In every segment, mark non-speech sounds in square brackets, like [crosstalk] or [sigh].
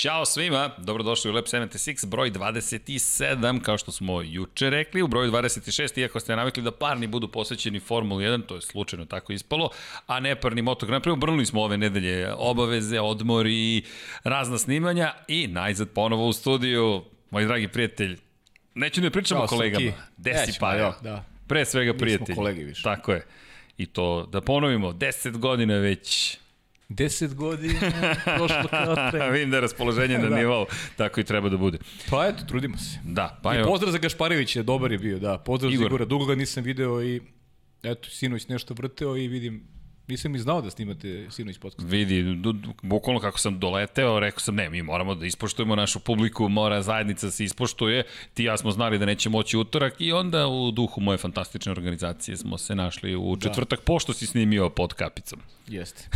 Ćao svima, dobrodošli u Lab 76, broj 27, kao što smo juče rekli, u broju 26, iako ste navikli da parni budu posvećeni Formuli 1, to je slučajno tako ispalo, a ne parni Moto Grand Prix, obrnuli smo ove nedelje obaveze, odmori, razna snimanja i najzad ponovo u studiju, moj dragi prijatelj, neću ne pričamo o kolegama, Desi Pajo, da. pre svega prijatelj. Nismo kolegi više. Tako je. I to, da ponovimo, 10 godina već 10 godina prošlo kao [laughs] tren. Vidim da je raspoloženje na da. nivou, tako i treba da bude. Pa eto, trudimo se. Da, pa I pozdrav za Gašparevića, dobar je bio, da. Pozdrav Igor. za Igora, dugo ga nisam video i eto, sinoć nešto vrteo i vidim Nisam ni znao da snimate sinoć podcast. Vidi, bukvalno kako sam doleteo, rekao sam ne, mi moramo da ispoštujemo našu publiku, mora zajednica se ispoštuje. Ti ja smo znali da neće moći utorak i onda u duhu moje fantastične organizacije smo se našli u da. četvrtak, da. pošto si snimio pod kapicom. [laughs] Jeste.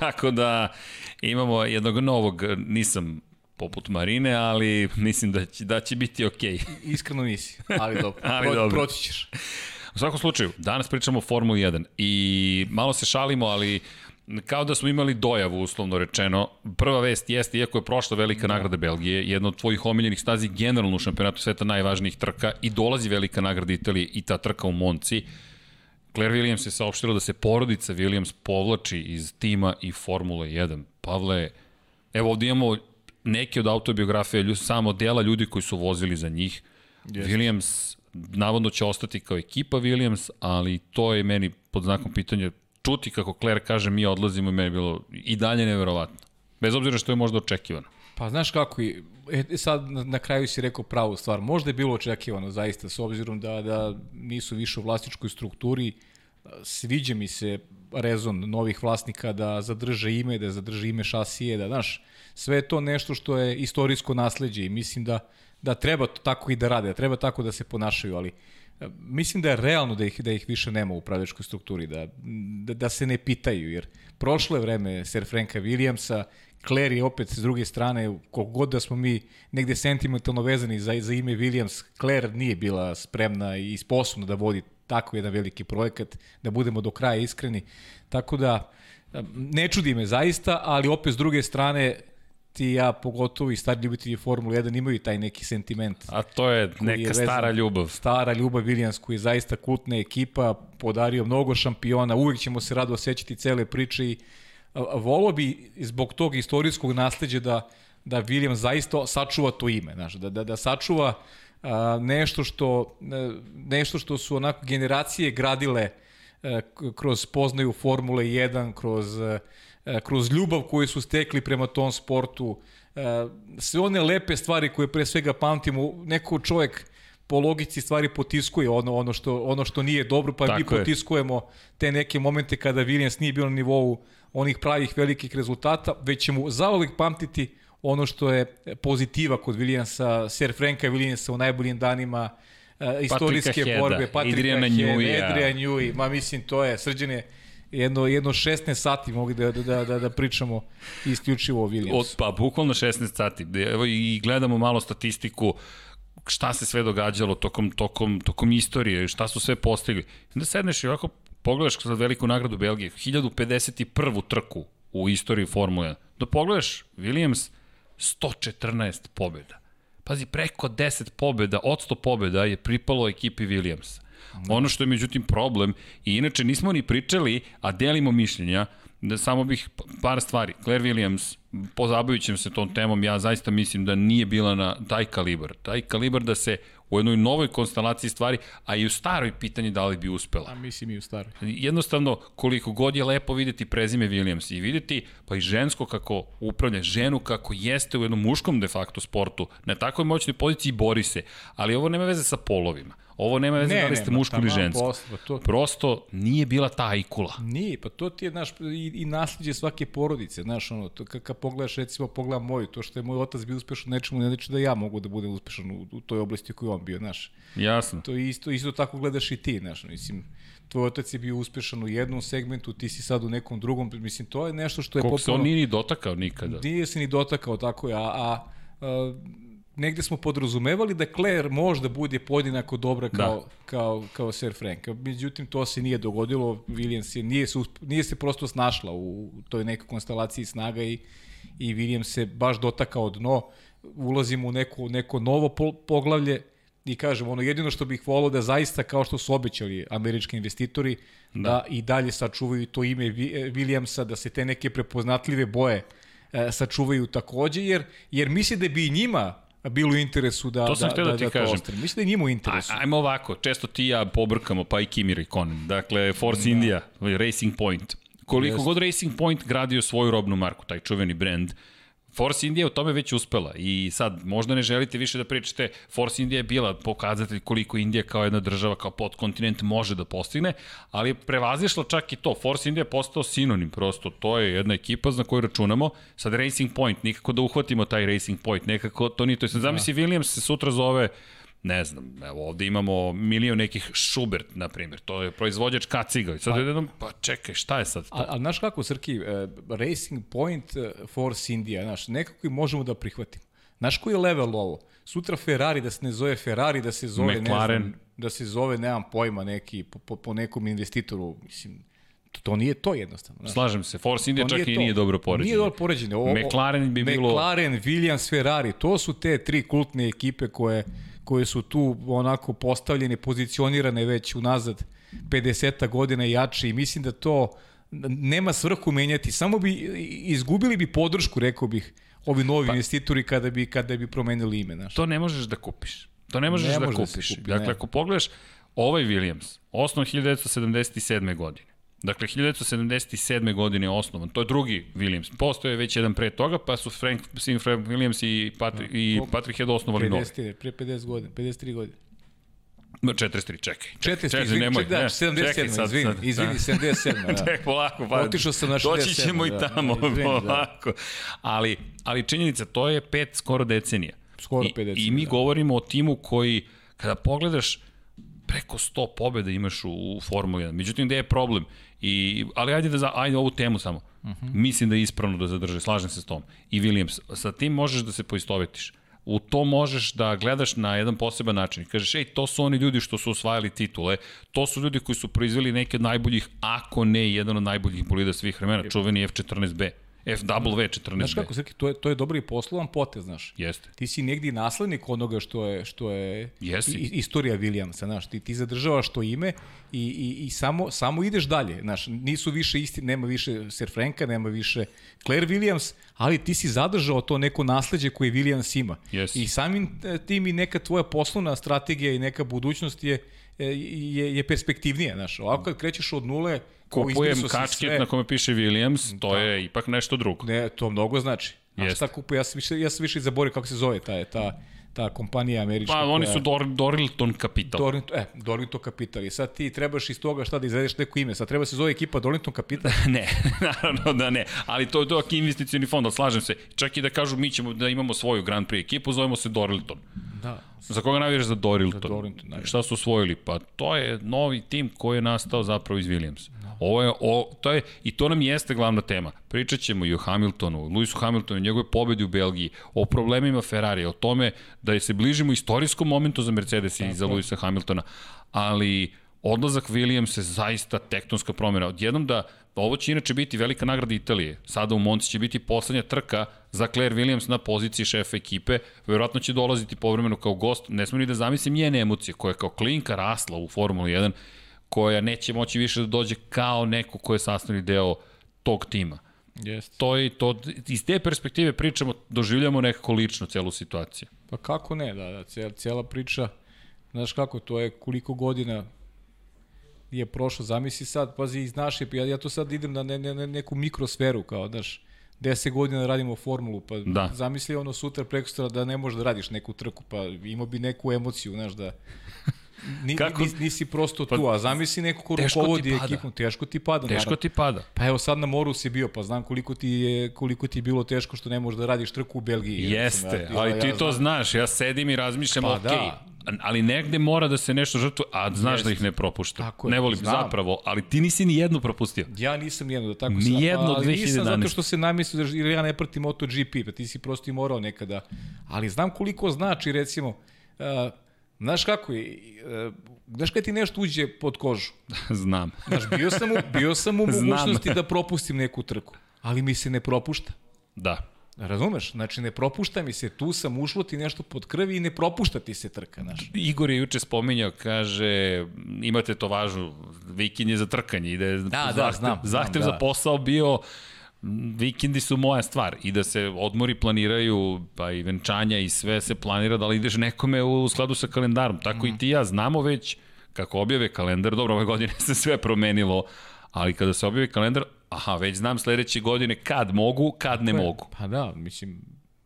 Tako da imamo jednog novog, nisam poput Marine, ali mislim da će, da će biti okej. Okay. Iskreno nisi, ali [laughs] dobro. ali Pro, dobro. Proći ćeš. U svakom slučaju, danas pričamo o Formuli 1 i malo se šalimo, ali kao da smo imali dojavu, uslovno rečeno. Prva vest jeste, iako je prošla velika da. nagrada Belgije, jedna od tvojih omiljenih stazi generalno u šampionatu sveta najvažnijih trka i dolazi velika nagrada Italije i ta trka u Monci. Claire Williams je saopštila da se porodica Williams povlači iz tima i Formule 1. Pavle, evo ovdje imamo neke od autobiografije, samo dela ljudi koji su vozili za njih. Yes. Williams navodno će ostati kao ekipa Williams, ali to je meni pod znakom pitanja čuti kako Claire kaže mi odlazimo i meni bilo i dalje neverovatno. Bez obzira što je možda očekivano. Pa znaš kako, e, e, sad na, na kraju si rekao pravu stvar, možda je bilo očekivano zaista, s obzirom da, da nisu više u vlasničkoj strukturi, sviđa mi se rezon novih vlasnika da zadrže ime, da zadrže ime šasije, da, znaš, sve je to nešto što je istorijsko nasledđe i mislim da da treba tako i da rade, da treba tako da se ponašaju, ali e, mislim da je realno da ih, da ih više nema u upravljačkoj strukturi, da, da, da se ne pitaju, jer prošlo je vreme Sir Franka Williamsa, Claire je opet s druge strane, koliko god da smo mi negde sentimentalno vezani za, za ime Williams, Claire nije bila spremna i sposobna da vodi tako jedan veliki projekat, da budemo do kraja iskreni. Tako da, ne čudi me zaista, ali opet s druge strane, ti ja, pogotovo i stari ljubitelji Formule 1, imaju taj neki sentiment. A to je neka je stara ljubav. Stara ljubav Williams, koji je zaista kultna ekipa, podario mnogo šampiona, uvijek ćemo se rado osjećati cele priče i volo bi zbog tog istorijskog nasledđa da, da Williams zaista sačuva to ime, znaš, da, da, da sačuva a, nešto, što, nešto što su onako generacije gradile a, e, kroz poznaju Formule 1, kroz a, E, kroz ljubav koju su stekli prema tom sportu, e, sve one lepe stvari koje pre svega pamtimo, neko čovjek po logici stvari potiskuje ono, ono, što, ono što nije dobro, pa Tako mi potiskujemo te neke momente kada Williams nije bio na nivou onih pravih velikih rezultata, već ćemo zaovek pamtiti ono što je pozitiva kod Williamsa, Sir Franka Williamsa u najboljim danima, uh, istorijske Patrika borbe, Patrika Adriana Newey, Adrian Newey, ma mislim to je srđene jedno, jedno 16 sati mogli da, da, da, da pričamo isključivo o Williamsu. Od, pa, bukvalno 16 sati. Evo i gledamo malo statistiku šta se sve događalo tokom, tokom, tokom istorije, šta su sve postigli. Da sedneš i ovako pogledaš za veliku nagradu Belgije, 1051. trku u istoriji Formule 1. Da pogledaš, Williams 114 pobjeda. Pazi, preko 10 pobjeda, od 100 pobjeda je pripalo ekipi Williamsa. Ono što je međutim problem, i inače nismo ni pričali, a delimo mišljenja, da samo bih par stvari. Claire Williams, pozabavit se tom temom, ja zaista mislim da nije bila na taj kalibar. Taj kalibar da se u jednoj novoj konstelaciji stvari, a i u staroj pitanje da li bi uspela. A mislim i u staroj. Jednostavno, koliko god je lepo videti prezime Williams i videti pa i žensko kako upravlja, ženu kako jeste u jednom muškom de facto sportu, na takvoj moćnoj poziciji bori se, ali ovo nema veze sa polovima. Ovo nema veze ne, da li ste muško ili žensko. Pa to... Prosto nije bila ta ikula. Nije, pa to ti je, znaš, i, i nasljeđe svake porodice, znaš, ono, to, kad pogledaš, recimo, pogledam moju, to što je moj otac bio uspešan nečemu, ne znači da ja mogu da budem uspešan u, u toj oblasti koju on bio, znaš. Jasno. To isto, isto tako gledaš i ti, znaš, mislim, tvoj otac je bio uspešan u jednom segmentu, ti si sad u nekom drugom, mislim, to je nešto što je Koliko popularno. se on nije ni dotakao nikada. Nije se ni dotakao, tako je, a, a, a negde smo podrazumevali da Claire može da bude podjednako dobra kao, da. kao, kao Sir Frank. Međutim, to se nije dogodilo. Williams je, nije, se, nije se prosto snašla u toj nekoj konstelaciji snaga i, i Williams se baš dotakao dno. Ulazimo u neko, neko novo poglavlje i kažem, ono jedino što bih volao da zaista, kao što su obećali američki investitori, da, da i dalje sačuvaju to ime Williamsa, da se te neke prepoznatljive boje e, sačuvaju takođe, jer, jer misli da bi i njima bilo u interesu da, to sam da, da, da, ti da kažem. ostane. Mislim da je njima u interesu. A, ajmo ovako, često ti ja pobrkamo, pa i Kimi Rikonen. Dakle, Force da. India, Racing Point. Koliko Just. god Racing Point gradio svoju robnu marku, taj čuveni brand, Force India u tome već uspela i sad možda ne želite više da pričate Force India je bila pokazatelj koliko Indija kao jedna država, kao podkontinent može da postigne, ali je prevazišla čak i to. Force India je postao sinonim prosto, to je jedna ekipa za koju računamo. Sad Racing Point, nikako da uhvatimo taj Racing Point, nekako to nije to. Sad zamisli da. Williams se sutra zove ne znam, evo ovde imamo milion nekih Schubert, na primjer, to je proizvođač kaciga. I sad pa, jednom, pa čekaj, šta je sad to? A, a znaš kako, Srki, uh, Racing Point, uh, Force India, znaš, nekako i možemo da prihvatimo. Znaš koji je level ovo? Sutra Ferrari, da se ne zove Ferrari, da se zove, McLaren. ne znam, da se zove, nemam pojma, neki, po, po, po nekom investitoru, mislim, to nije to jednostavno. Znaš. Slažem se, Force India čak i to. nije dobro poređenje. Nije dobro poređenje. O, McLaren bi bilo... McLaren, Williams, Ferrari, to su te tri kultne ekipe koje koje su tu onako postavljene, pozicionirane već unazad 50 godina jače i mislim da to nema svrhu menjati, samo bi izgubili bi podršku, rekao bih, ovi novi pa, investitori kada bi kada bi promenili ime, znaš. To ne možeš da kupiš. To ne možeš ne da može kupiš. Da kupi, dakle, ne. ako pogledaš ovaj Williams, osnov 1977. godine. Dakle, 1977. godine je osnovan. To je drugi Williams. Postoje već jedan pre toga, pa su Frank, Sim Frank Williams i, Patri, no, i Patrick Head osnovali 50, novi. Pre 50 godina, 53 godine. 43, čekaj. 43, čekaj, izvini, nemoj, da, 77, čekaj, sad, izvini, sad, izvini, 77, [laughs] da. Čekaj, polako, pa. Otišao sam na 67. Doći ćemo da, i tamo, da, izvini, polako. Da. Ali, ali činjenica, to je pet skoro decenija. Skoro pet decenija, I, I mi da. govorimo o timu koji, kada pogledaš, preko 100 pobjeda imaš u, u Formuli 1. Međutim, gde je problem? I, ali ajde da za, ajde ovu temu samo. Uh mhm. -huh. Mislim da je ispravno da zadrže, slažem se s tom. I Williams, sa tim možeš da se poistovetiš. U to možeš da gledaš na jedan poseban način. Kažeš, ej, to su oni ljudi što su osvajali titule, to su ljudi koji su proizveli neke od najboljih, ako ne jedan od najboljih bolida svih vremena, čuveni F14B. FW14. Znaš kako, Srki, to je, to je dobro i poslovan potez, znaš. Jeste. Ti si negdje naslednik onoga što je, što je Jesi. I, istorija Williamsa, znaš. Ti, ti zadržavaš to ime i, i, i samo, samo ideš dalje, znaš. Nisu više isti, nema više Sir Franka, nema više Claire Williams, ali ti si zadržao to neko nasledđe koje Williams ima. Yes. I samim e, tim i neka tvoja poslovna strategija i neka budućnost je, je, je perspektivnija, znaš. Ovako kad krećeš od nule, kupujem kačket sve... na kome piše Williams, to da. je ipak nešto drugo. Ne, to mnogo znači. A šta kupujem? Ja sam više, ja sam više zaborio kako se zove ta, ta, ta kompanija američka. Pa oni su Dor, Dorlington Capital. Dorlington, e, Dorlington Capital. I sad ti trebaš iz toga šta da izvedeš neko ime. Sad treba se zove ekipa Dorlington Capital. [laughs] ne, [laughs] naravno da ne. Ali to je to investicioni fond, ali slažem se. Čak i da kažu mi ćemo da imamo svoju Grand Prix ekipu, zovemo se Dorlington. Da. Za koga navijaš za Dorilton? Za Dorilton, da. Šta su osvojili? Pa to je novi tim koji je nastao zapravo iz Williamsa. Ovo je, o, to je, I to nam jeste glavna tema. Pričat ćemo i o Hamiltonu, Lewisu Hamiltonu, njegove pobedi u Belgiji, o problemima Ferrari, o tome da se bližimo istorijskom momentu za Mercedes i za Lewisa Hamiltona, ali odlazak Williams je zaista tektonska promjena. Odjednom da ovo će inače biti velika nagrada Italije. Sada u Monci će biti poslednja trka za Claire Williams na poziciji šefa ekipe. Verovatno će dolaziti povremeno kao gost. Ne smem ni da zamislim njene emocije koja je kao klinka rasla u Formuli 1 koja neće moći više da dođe kao neko ko je sastavni deo tog tima. Jest. To je to, iz te perspektive pričamo, doživljamo nekako lično celu situaciju. Pa kako ne, da, da, cijela, cijela priča, znaš kako, to je koliko godina je prošlo, zamisli sad, pazi, iz naše, ja, ja to sad idem na ne, ne, ne, neku mikrosferu, kao, znaš, 10 godina radimo formulu, pa da. zamisli ono sutra prekustra da ne možeš da radiš neku trku, pa imao bi neku emociju, znaš, da Ni, Kako? Nis, nisi prosto pa, tu, a zamisli neko ko rukovodi ekipom, teško ti pada. Teško naravno. ti pada. Pa evo sad na moru si bio, pa znam koliko ti je, koliko ti je bilo teško što ne možeš da radiš trku u Belgiji. Jeste, ja, ali ti ja to znam. znaš, ja sedim i razmišljam, pa, ok, da. ali negde mora da se nešto žrtvuje, a znaš Jeste. da ih ne propušta. Tako je, ne volim znam. zapravo, ali ti nisi ni jednu propustio. Ja nisam nijedno da tako Ni sam, jedno ali nisam 2011. zato što se namislio da jer ja ne pratim MotoGP, pa ti si prosto i morao nekada. Ali znam koliko znači recimo uh, Znaš kako je, znaš kada ti nešto uđe pod kožu? [laughs] Znam. Znaš, bio sam u, bio sam u [laughs] mogućnosti da propustim neku trku, ali mi se ne propušta. Da. Razumeš? Znači, ne propušta mi se, tu sam ušlo ti nešto pod krvi i ne propušta ti se trka, znaš. Igor je juče spominjao, kaže, imate to važno, vikend je za trkanje, ide da, zahtev, znam, zahtev znam, za da. posao bio vikendi su moja stvar i da se odmori planiraju, pa i venčanja i sve se planira da li ideš nekome u skladu sa kalendarom. Tako Mhm. i ti i ja znamo već kako objave kalendar, dobro, ove godine [laughs] se sve promenilo, ali kada se objavi kalendar, aha, već znam sledeće godine kad mogu, kad ne mogu. Pa da, mislim,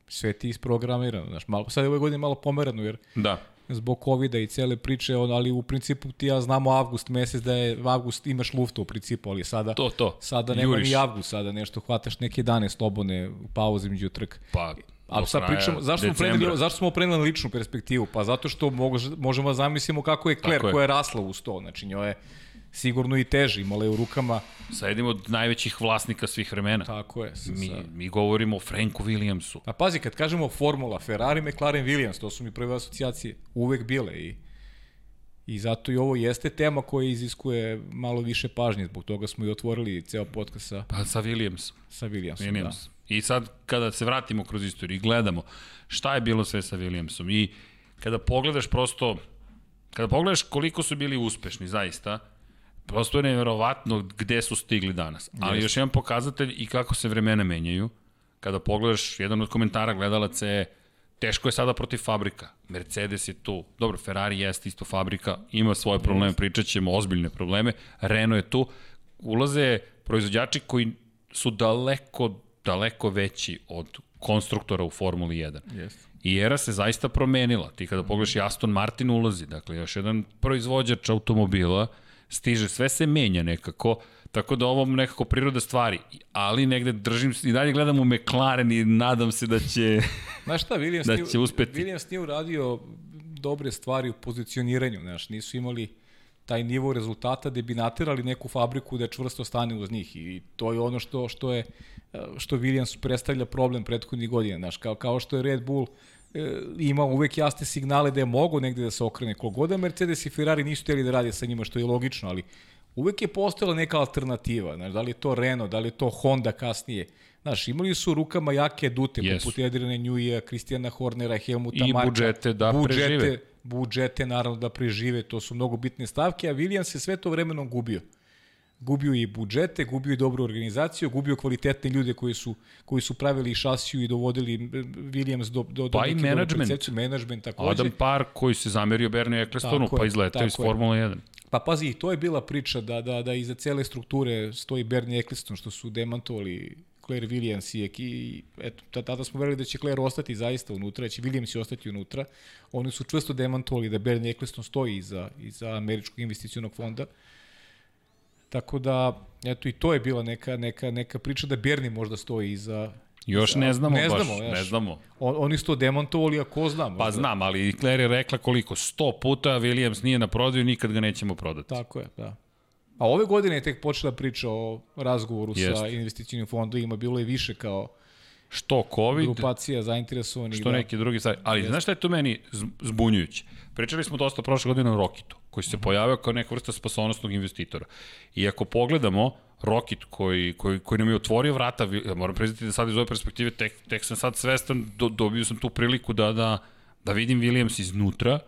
sve ti isprogramirano, znaš, malo, sad je ove godine malo pomerano, jer Da. Zbog covid i cele priče, on, ali u principu ti ja znamo avgust mesec da je avgust imaš lufta u principu, ali sada To, to. sada nema Juriš. ni avgust, sada nešto hvataš neke dane slobodne u pauzi među trk. Pa, A sad kraja pričamo, zašto smo, preneli, zašto smo preneli na ličnu perspektivu? Pa zato što mož, možemo da zamislimo kako je je. koja je rasla uz to. Znači, njoj je sigurno i teže, imala je u rukama. Sa jednim od najvećih vlasnika svih vremena. Tako je. Sa, Mi, sa... mi govorimo o Franku Williamsu. A pazi, kad kažemo formula, Ferrari, McLaren, Williams, to su mi prve asocijacije uvek bile i I zato i ovo jeste tema koja iziskuje malo više pažnje, zbog toga smo i otvorili ceo podcast sa, Pa sa Williamsom. sa Williamsom. Williams. Da. I sad kada se vratimo kroz istoriju i gledamo šta je bilo sve sa Williamsom i kada pogledaš prosto, kada pogledaš koliko su bili uspešni zaista, prosto je nevjerovatno gde su stigli danas. Ali Jeste. još jedan pokazatelj i kako se vremena menjaju. Kada pogledaš, jedan od komentara gledalaca je teško je sada protiv fabrika. Mercedes je tu. Dobro, Ferrari jeste isto fabrika, ima svoje probleme, pričat ćemo ozbiljne probleme. Renault je tu. Ulaze proizvođači koji su daleko, daleko veći od konstruktora u Formuli 1. Jeste. I era se zaista promenila. Ti kada pogledaš Aston Martin ulazi, dakle još jedan proizvođač automobila, stiže, sve se menja nekako, tako da ovo nekako priroda stvari. Ali negde držim, i dalje gledam u McLaren i nadam se da će... [laughs] Znaš šta, Williams, [laughs] Da će uspeti. Williams nije uradio dobre stvari u pozicioniranju, znaš, nisu imali taj nivo rezultata da bi naterali neku fabriku da čvrsto stane uz njih i to je ono što što je što Williams predstavlja problem prethodnih godina, znaš, kao, kao što je Red Bull e, imao uvek jasne signale da je mogo negde da se okrene. Kogoda Mercedes i Ferrari nisu htjeli da rade sa njima, što je logično, ali uvek je postojala neka alternativa. Znaš, da li je to Renault, da li je to Honda kasnije. Znaš, imali su rukama jake dute, Jesu. poput Adriana Njuija, Kristijana Hornera, Helmuta I Marka. budžete da prežive. Budžete, naravno, da prežive, to su mnogo bitne stavke, a Williams se sve to vremenom gubio. Gubio i budžete, gubio i dobru organizaciju, gubio kvalitetne ljude koji su, koji su pravili šasiju i dovodili Williams do, do, do Pa i percepcije. Menadžment takođe. Adam Park koji se zamerio Bernie Ecclestonu, pa izletao iz. Formula 1. Pa pazi, to je bila priča da, da, da iza cele strukture stoji Bernie Eccleston, što su demantovali Claire Williams i, eki, eto, ta- tada smo verili da će Claire ostati zaista unutra, da će Williams i ostati unutra. Oni su čvrsto demantovali da Bernie Eccleston stoji iza, iza američkog investicionog fonda. Tako da, eto, i to je bila neka, neka, neka priča da Bernie možda stoji iza... Još ne znamo ne baš, znamo, ne znamo. On, oni su to demantovali, a ko zna. Pa možda. znam, ali i Claire je rekla koliko, 100 puta Williams nije na prodaju, nikad ga nećemo prodati. Tako je, da. A ove godine je tek počela priča o razgovoru sa Jeste. investicijnim fondovima, bilo je više kao Što COVID, grupacija zainteresovanih. što da. neki drugi stvari. Ali znaš šta je to meni zbunjujuće? Pričali smo dosta prošle godine o Rokitu, koji se pojavio kao neka vrsta spasonosnog investitora. I ako pogledamo Rokit koji, koji, koji nam je otvorio vrata, moram priznati da sad iz ove perspektive tek, tek sam sad svestan, do, dobio sam tu priliku da, da, da vidim Williams iznutra,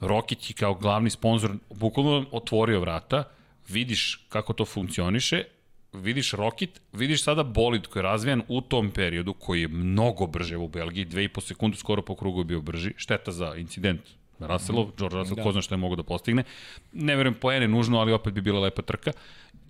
Rokić je kao glavni sponsor bukvalno otvorio vrata, vidiš kako to funkcioniše, vidiš Rocket, vidiš sada bolid koji je razvijan u tom periodu, koji je mnogo brže u Belgiji, 2,5 sekunde skoro po krugu je bio brži, šteta za incident Russellov, George Russell, Da. ko zna šta je mogo da postigne. Ne verujem po ene nužno, ali opet bi bila lepa trka.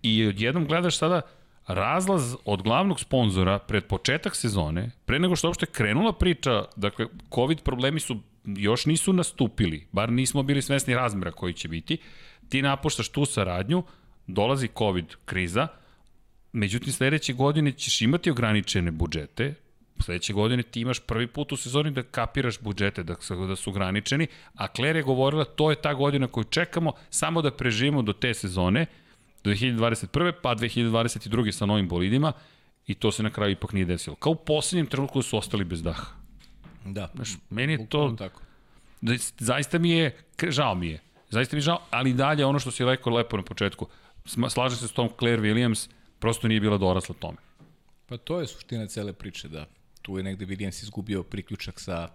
I odjednom gledaš sada razlaz od glavnog sponzora pred početak sezone, pre nego što uopšte krenula priča, dakle, COVID problemi su još nisu nastupili, bar nismo bili svesni razmera koji će biti, ti napuštaš tu saradnju, dolazi COVID kriza, međutim sledeće godine ćeš imati ograničene budžete, sledeće godine ti imaš prvi put u sezoni da kapiraš budžete, da da su ograničeni, a Claire je govorila to je ta godina koju čekamo samo da preživimo do te sezone, do 2021. pa 2022. sa novim bolidima i to se na kraju ipak nije desilo. Kao u poslednjem trenutku su ostali bez daha. Da. Znaš, meni je to... Tako. Da, zaista mi je, žao mi je, zaista mi je žao, ali dalje ono što si rekao lepo na početku, slažem se s tom Claire Williams, prosto nije bila dorasla tome. Pa to je suština cele priče, da tu je negde Williams izgubio priključak sa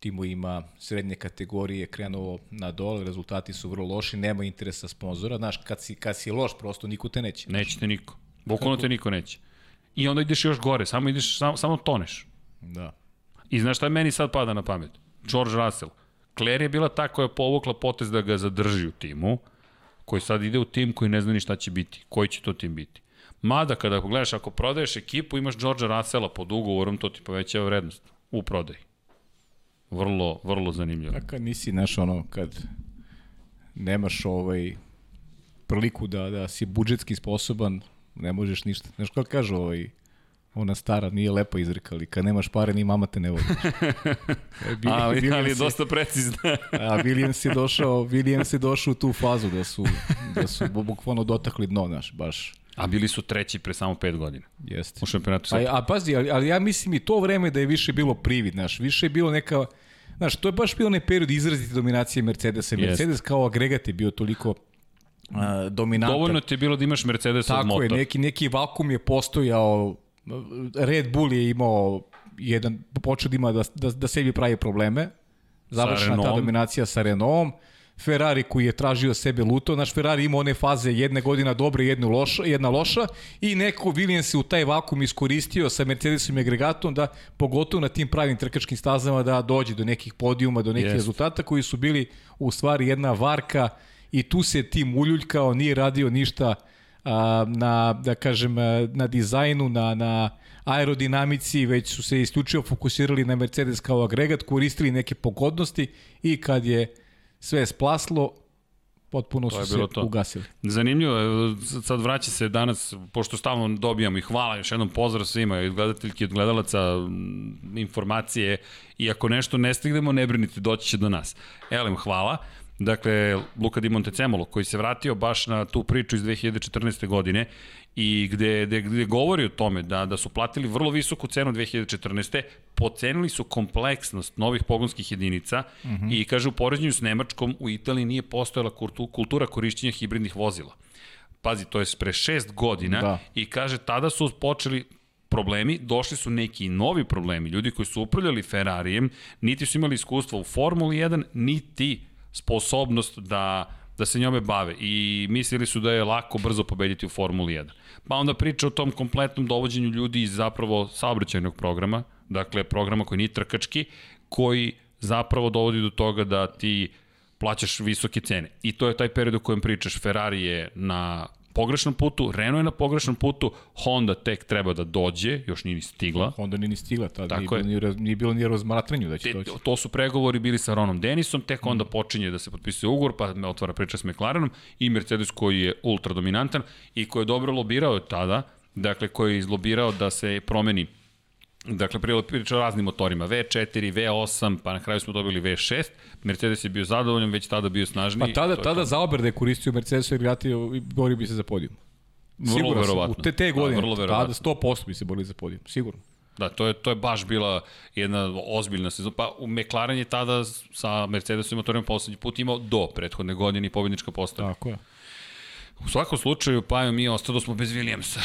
timovima srednje kategorije, krenuo na dole, rezultati su vrlo loši, nema interesa sponzora, znaš, kad si, kad si loš, prosto niko te neće. Neće te niko. Bukvalno te niko neće. I onda ideš još gore, samo ideš, samo, samo toneš. Da. I znaš šta meni sad pada na pamet? George Russell. Claire je bila ta koja je povukla potez da ga zadrži u timu, koji sad ide u tim koji ne zna ni šta će biti. Koji će to tim biti? Mada, kada ako gledaš, ako prodaješ ekipu, imaš George Russella pod ugovorom, to ti povećava vrednost u prodaji. Vrlo, vrlo zanimljivo. Kad nisi, znaš, ono, kad nemaš ovaj priliku da, da si budžetski sposoban, ne možeš ništa. Znaš kako kaže ovaj, ona stara, nije lepo izrekali, kad nemaš pare, ni mama te ne voli. [laughs] Bi, ali, Williams ali je dosta precizna. a Williams je došao, Williams je došao u tu fazu da su, da su bukvalno dotakli dno, naš, baš. A bili su treći pre samo 5 godina. Jeste. U šampionatu A, a pazi, ali, ali ja mislim i to vreme da je više bilo privid, znaš, više je bilo neka, znaš, to je baš bio onaj period izrazite dominacije Mercedesa. Mercedes Jest. kao agregat je bio toliko uh, dominantan. Dovoljno ti je bilo da imaš Mercedes od motor. Tako je, neki, neki vakum je postojao, Red Bull je imao jedan, počeo da ima da, da, da sebi pravi probleme, završena ta dominacija sa Renaultom, Ferrari koji je tražio sebe luto, naš Ferrari ima one faze jedne godina dobra, jedne loša, jedna loša. I neko Williams se u taj vakum iskoristio sa Mercedesom i agregatom da pogotovo na tim pravim trkačkim stazama da dođe do nekih podijuma, do nekih yes. rezultata koji su bili u stvari jedna varka i tu se tim uljuljkao, nije radio ništa a, na, da kažem, na dizajnu, na, na aerodinamici, već su se isključivo fokusirali na Mercedes kao agregat, koristili neke pogodnosti i kad je sve splaslo, potpuno su se to. ugasili. Zanimljivo, sad vraća se danas, pošto stalno dobijamo i hvala još jednom pozdrav svima, i gledateljki, od gledalaca informacije i ako nešto ne stignemo, ne brinite, doći će do nas. Elem, hvala. Dakle, Luka Di Montecemolo, koji se vratio baš na tu priču iz 2014. godine i gde, gde, gde govori o tome da, da su platili vrlo visoku cenu 2014. Pocenili su kompleksnost novih pogonskih jedinica mm -hmm. i kaže u poređenju s Nemačkom u Italiji nije postojala kultura korišćenja hibridnih vozila. Pazi, to je pre šest godina da. i kaže tada su počeli problemi, došli su neki novi problemi, ljudi koji su upravljali Ferrarijem, niti su imali iskustva u Formuli 1, niti sposobnost da da se njome bave i mislili su da je lako brzo pobediti u Formuli 1. Pa onda priča o tom kompletnom dovođenju ljudi iz zapravo saobraćajnog programa, dakle programa koji nije trkački, koji zapravo dovodi do toga da ti plaćaš visoke cene. I to je taj period o kojem pričaš. Ferrari je na pogrešnom putu, Renault je na pogrešnom putu, Honda tek treba da dođe, još nije ni stigla. Honda nije ni stigla, tada nije, bilo ni, nije bilo ni razmatranju da će doći. To su pregovori bili sa Ronom Denisom, tek onda počinje da se potpisuje ugovor, pa me otvara priča s McLarenom i Mercedes koji je ultra dominantan i koji je dobro lobirao tada, dakle koji je izlobirao da se promeni Dakle, priča o raznim motorima, V4, V8, pa na kraju smo dobili V6. Mercedes je bio zadovoljan, već tada bio snažniji. Pa tada, tada Zauber da je koristio Mercedes i i borio bi se za podijum. Vrlo verovatno. U te, te da, godine, da, vrlo tada 100% bi se borili za podijum, sigurno. Da, to je, to je baš bila jedna ozbiljna sezona. Pa u McLaren je tada sa Mercedesom i motorom poslednji put imao do prethodne godine i pobednička postava. Tako je. U svakom slučaju, pa mi ostado smo bez Williamsa.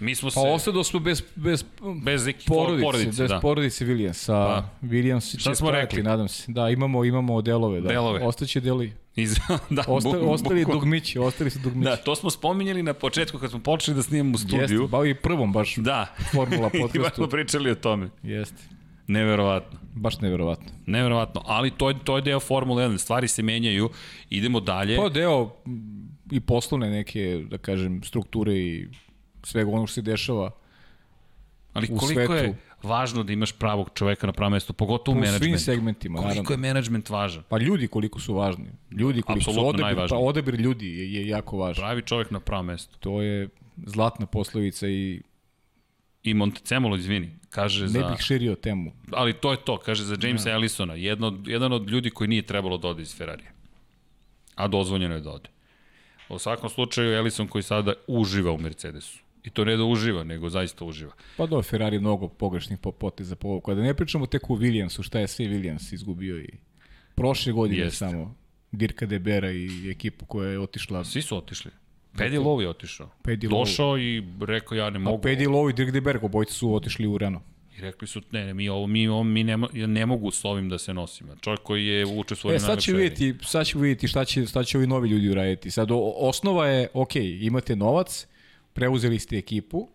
Mi smo pa se... ostado smo bez, bez, bez porodice, porodice, bez da. porodice Williamsa. Pa. Williams će smo rekli? nadam se. Da, imamo, imamo delove. Da. Delove. Ostaće deli. Iz, [laughs] da, Osta, bu, ostali buku. dugmići, ostali su dugmići. Da, to smo spominjali na početku kad smo počeli da snimamo u studiju. Jeste, ba i prvom baš da. formula [laughs] podcastu. I smo pričali o tome. Jeste. Neverovatno. Baš neverovatno. Neverovatno, ali to je, to je deo Formule 1, stvari se menjaju, idemo dalje. To deo i poslovne neke, da kažem, strukture i svega onog što se dešava Ali koliko svetu. je važno da imaš pravog čoveka na pravom mestu, pogotovo u menadžmentu. U svim segmentima, koliko naravno. Koliko je menadžment važan? Pa ljudi koliko su važni. Ljudi koliko Absolutno su odabir, pa odabir ljudi je, je jako važan. Pravi čovek na pravom mestu. To je zlatna poslovica i i Montecemolo, izvini, kaže ne za... bih širio temu. Ali to je to, kaže za Jamesa ja. Ellisona, jedno, jedan od ljudi koji nije trebalo da ode iz Ferrarija. A dozvoljeno je da ode. U svakom slučaju, Ellison koji sada uživa u Mercedesu. I to ne da uživa, nego zaista uživa. Pa do, Ferrari mnogo pogrešnih poteza po Da ne pričamo tek u Williamsu, šta je sve Williams izgubio i prošle godine Jest. samo Dirka Debera i ekipu koja je otišla. Svi su otišli. Pedi Lowe je otišao. Pedi Došao i rekao ja ne mogu. A Pedi Lowe i Dirk Deber, obojci su otišli u Renault. I rekli su, ne, ne, mi, ovo, mi, ovo, mi ne, ne mogu s ovim da se nosimo. Čovjek koji je učestvovao e, sad će vidjeti, sad će vidjeti šta će, šta će ovi novi ljudi uraditi. Sad, o, osnova je, ok, imate novac, preuzeli ste ekipu,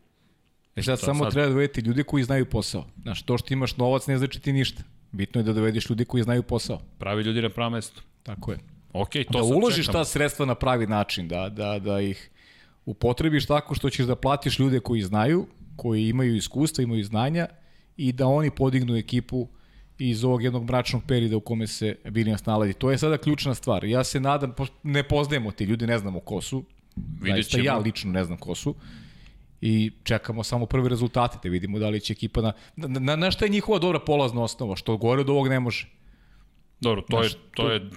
e sad da, samo sad... treba da dovedete ljude koji znaju posao. Znaš, to što imaš novac ne znači ti ništa. Bitno je da dovedeš ljude koji znaju posao. Pravi ljudi na pravo mesto. Tako je. Ok, to da uložiš čekam. ta sredstva na pravi način, da, da, da ih upotrebiš tako što ćeš da platiš ljude koji znaju, koji imaju iskustva, imaju znanja i da oni podignu ekipu iz ovog jednog mračnog perioda u kome se Williams nalazi. To je sada ključna stvar. Ja se nadam, ne poznajemo ti ljudi, ne znamo ko su. Vidjet ćemo. ja lično ne znam ko su. I čekamo samo prve rezultate da vidimo da li će ekipa na... Na, na, na šta je njihova dobra polazna osnova? Što gore od ovog ne može. Dobro, to Znaš, je to je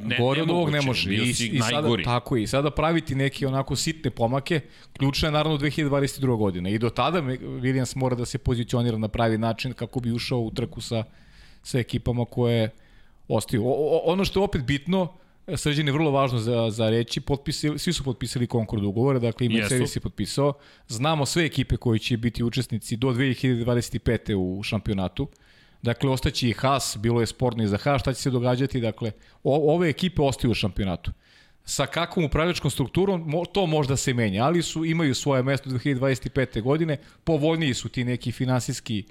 ne, gore od ovog ne može. I, i sada, tako je, i sada praviti neke onako sitne pomake, ključno je naravno 2022. godina. I do tada Williams mora da se pozicionira na pravi način kako bi ušao u trku sa, sa ekipama koje ostaju. O, o, ono što je opet bitno, Srđan je vrlo važno za, za reći, potpisali, svi su potpisali Concord ugovore, dakle i Mercedes je potpisao. Znamo sve ekipe koji će biti učesnici do 2025. u šampionatu. Dakle, ostaće i Haas, bilo je sporno i za Haas, šta će se događati, dakle, o, ove ekipe ostaju u šampionatu. Sa kakvom upravljačkom strukturom, to možda se menja, ali su imaju svoje mesto 2025. godine, povoljniji su ti neki finansijski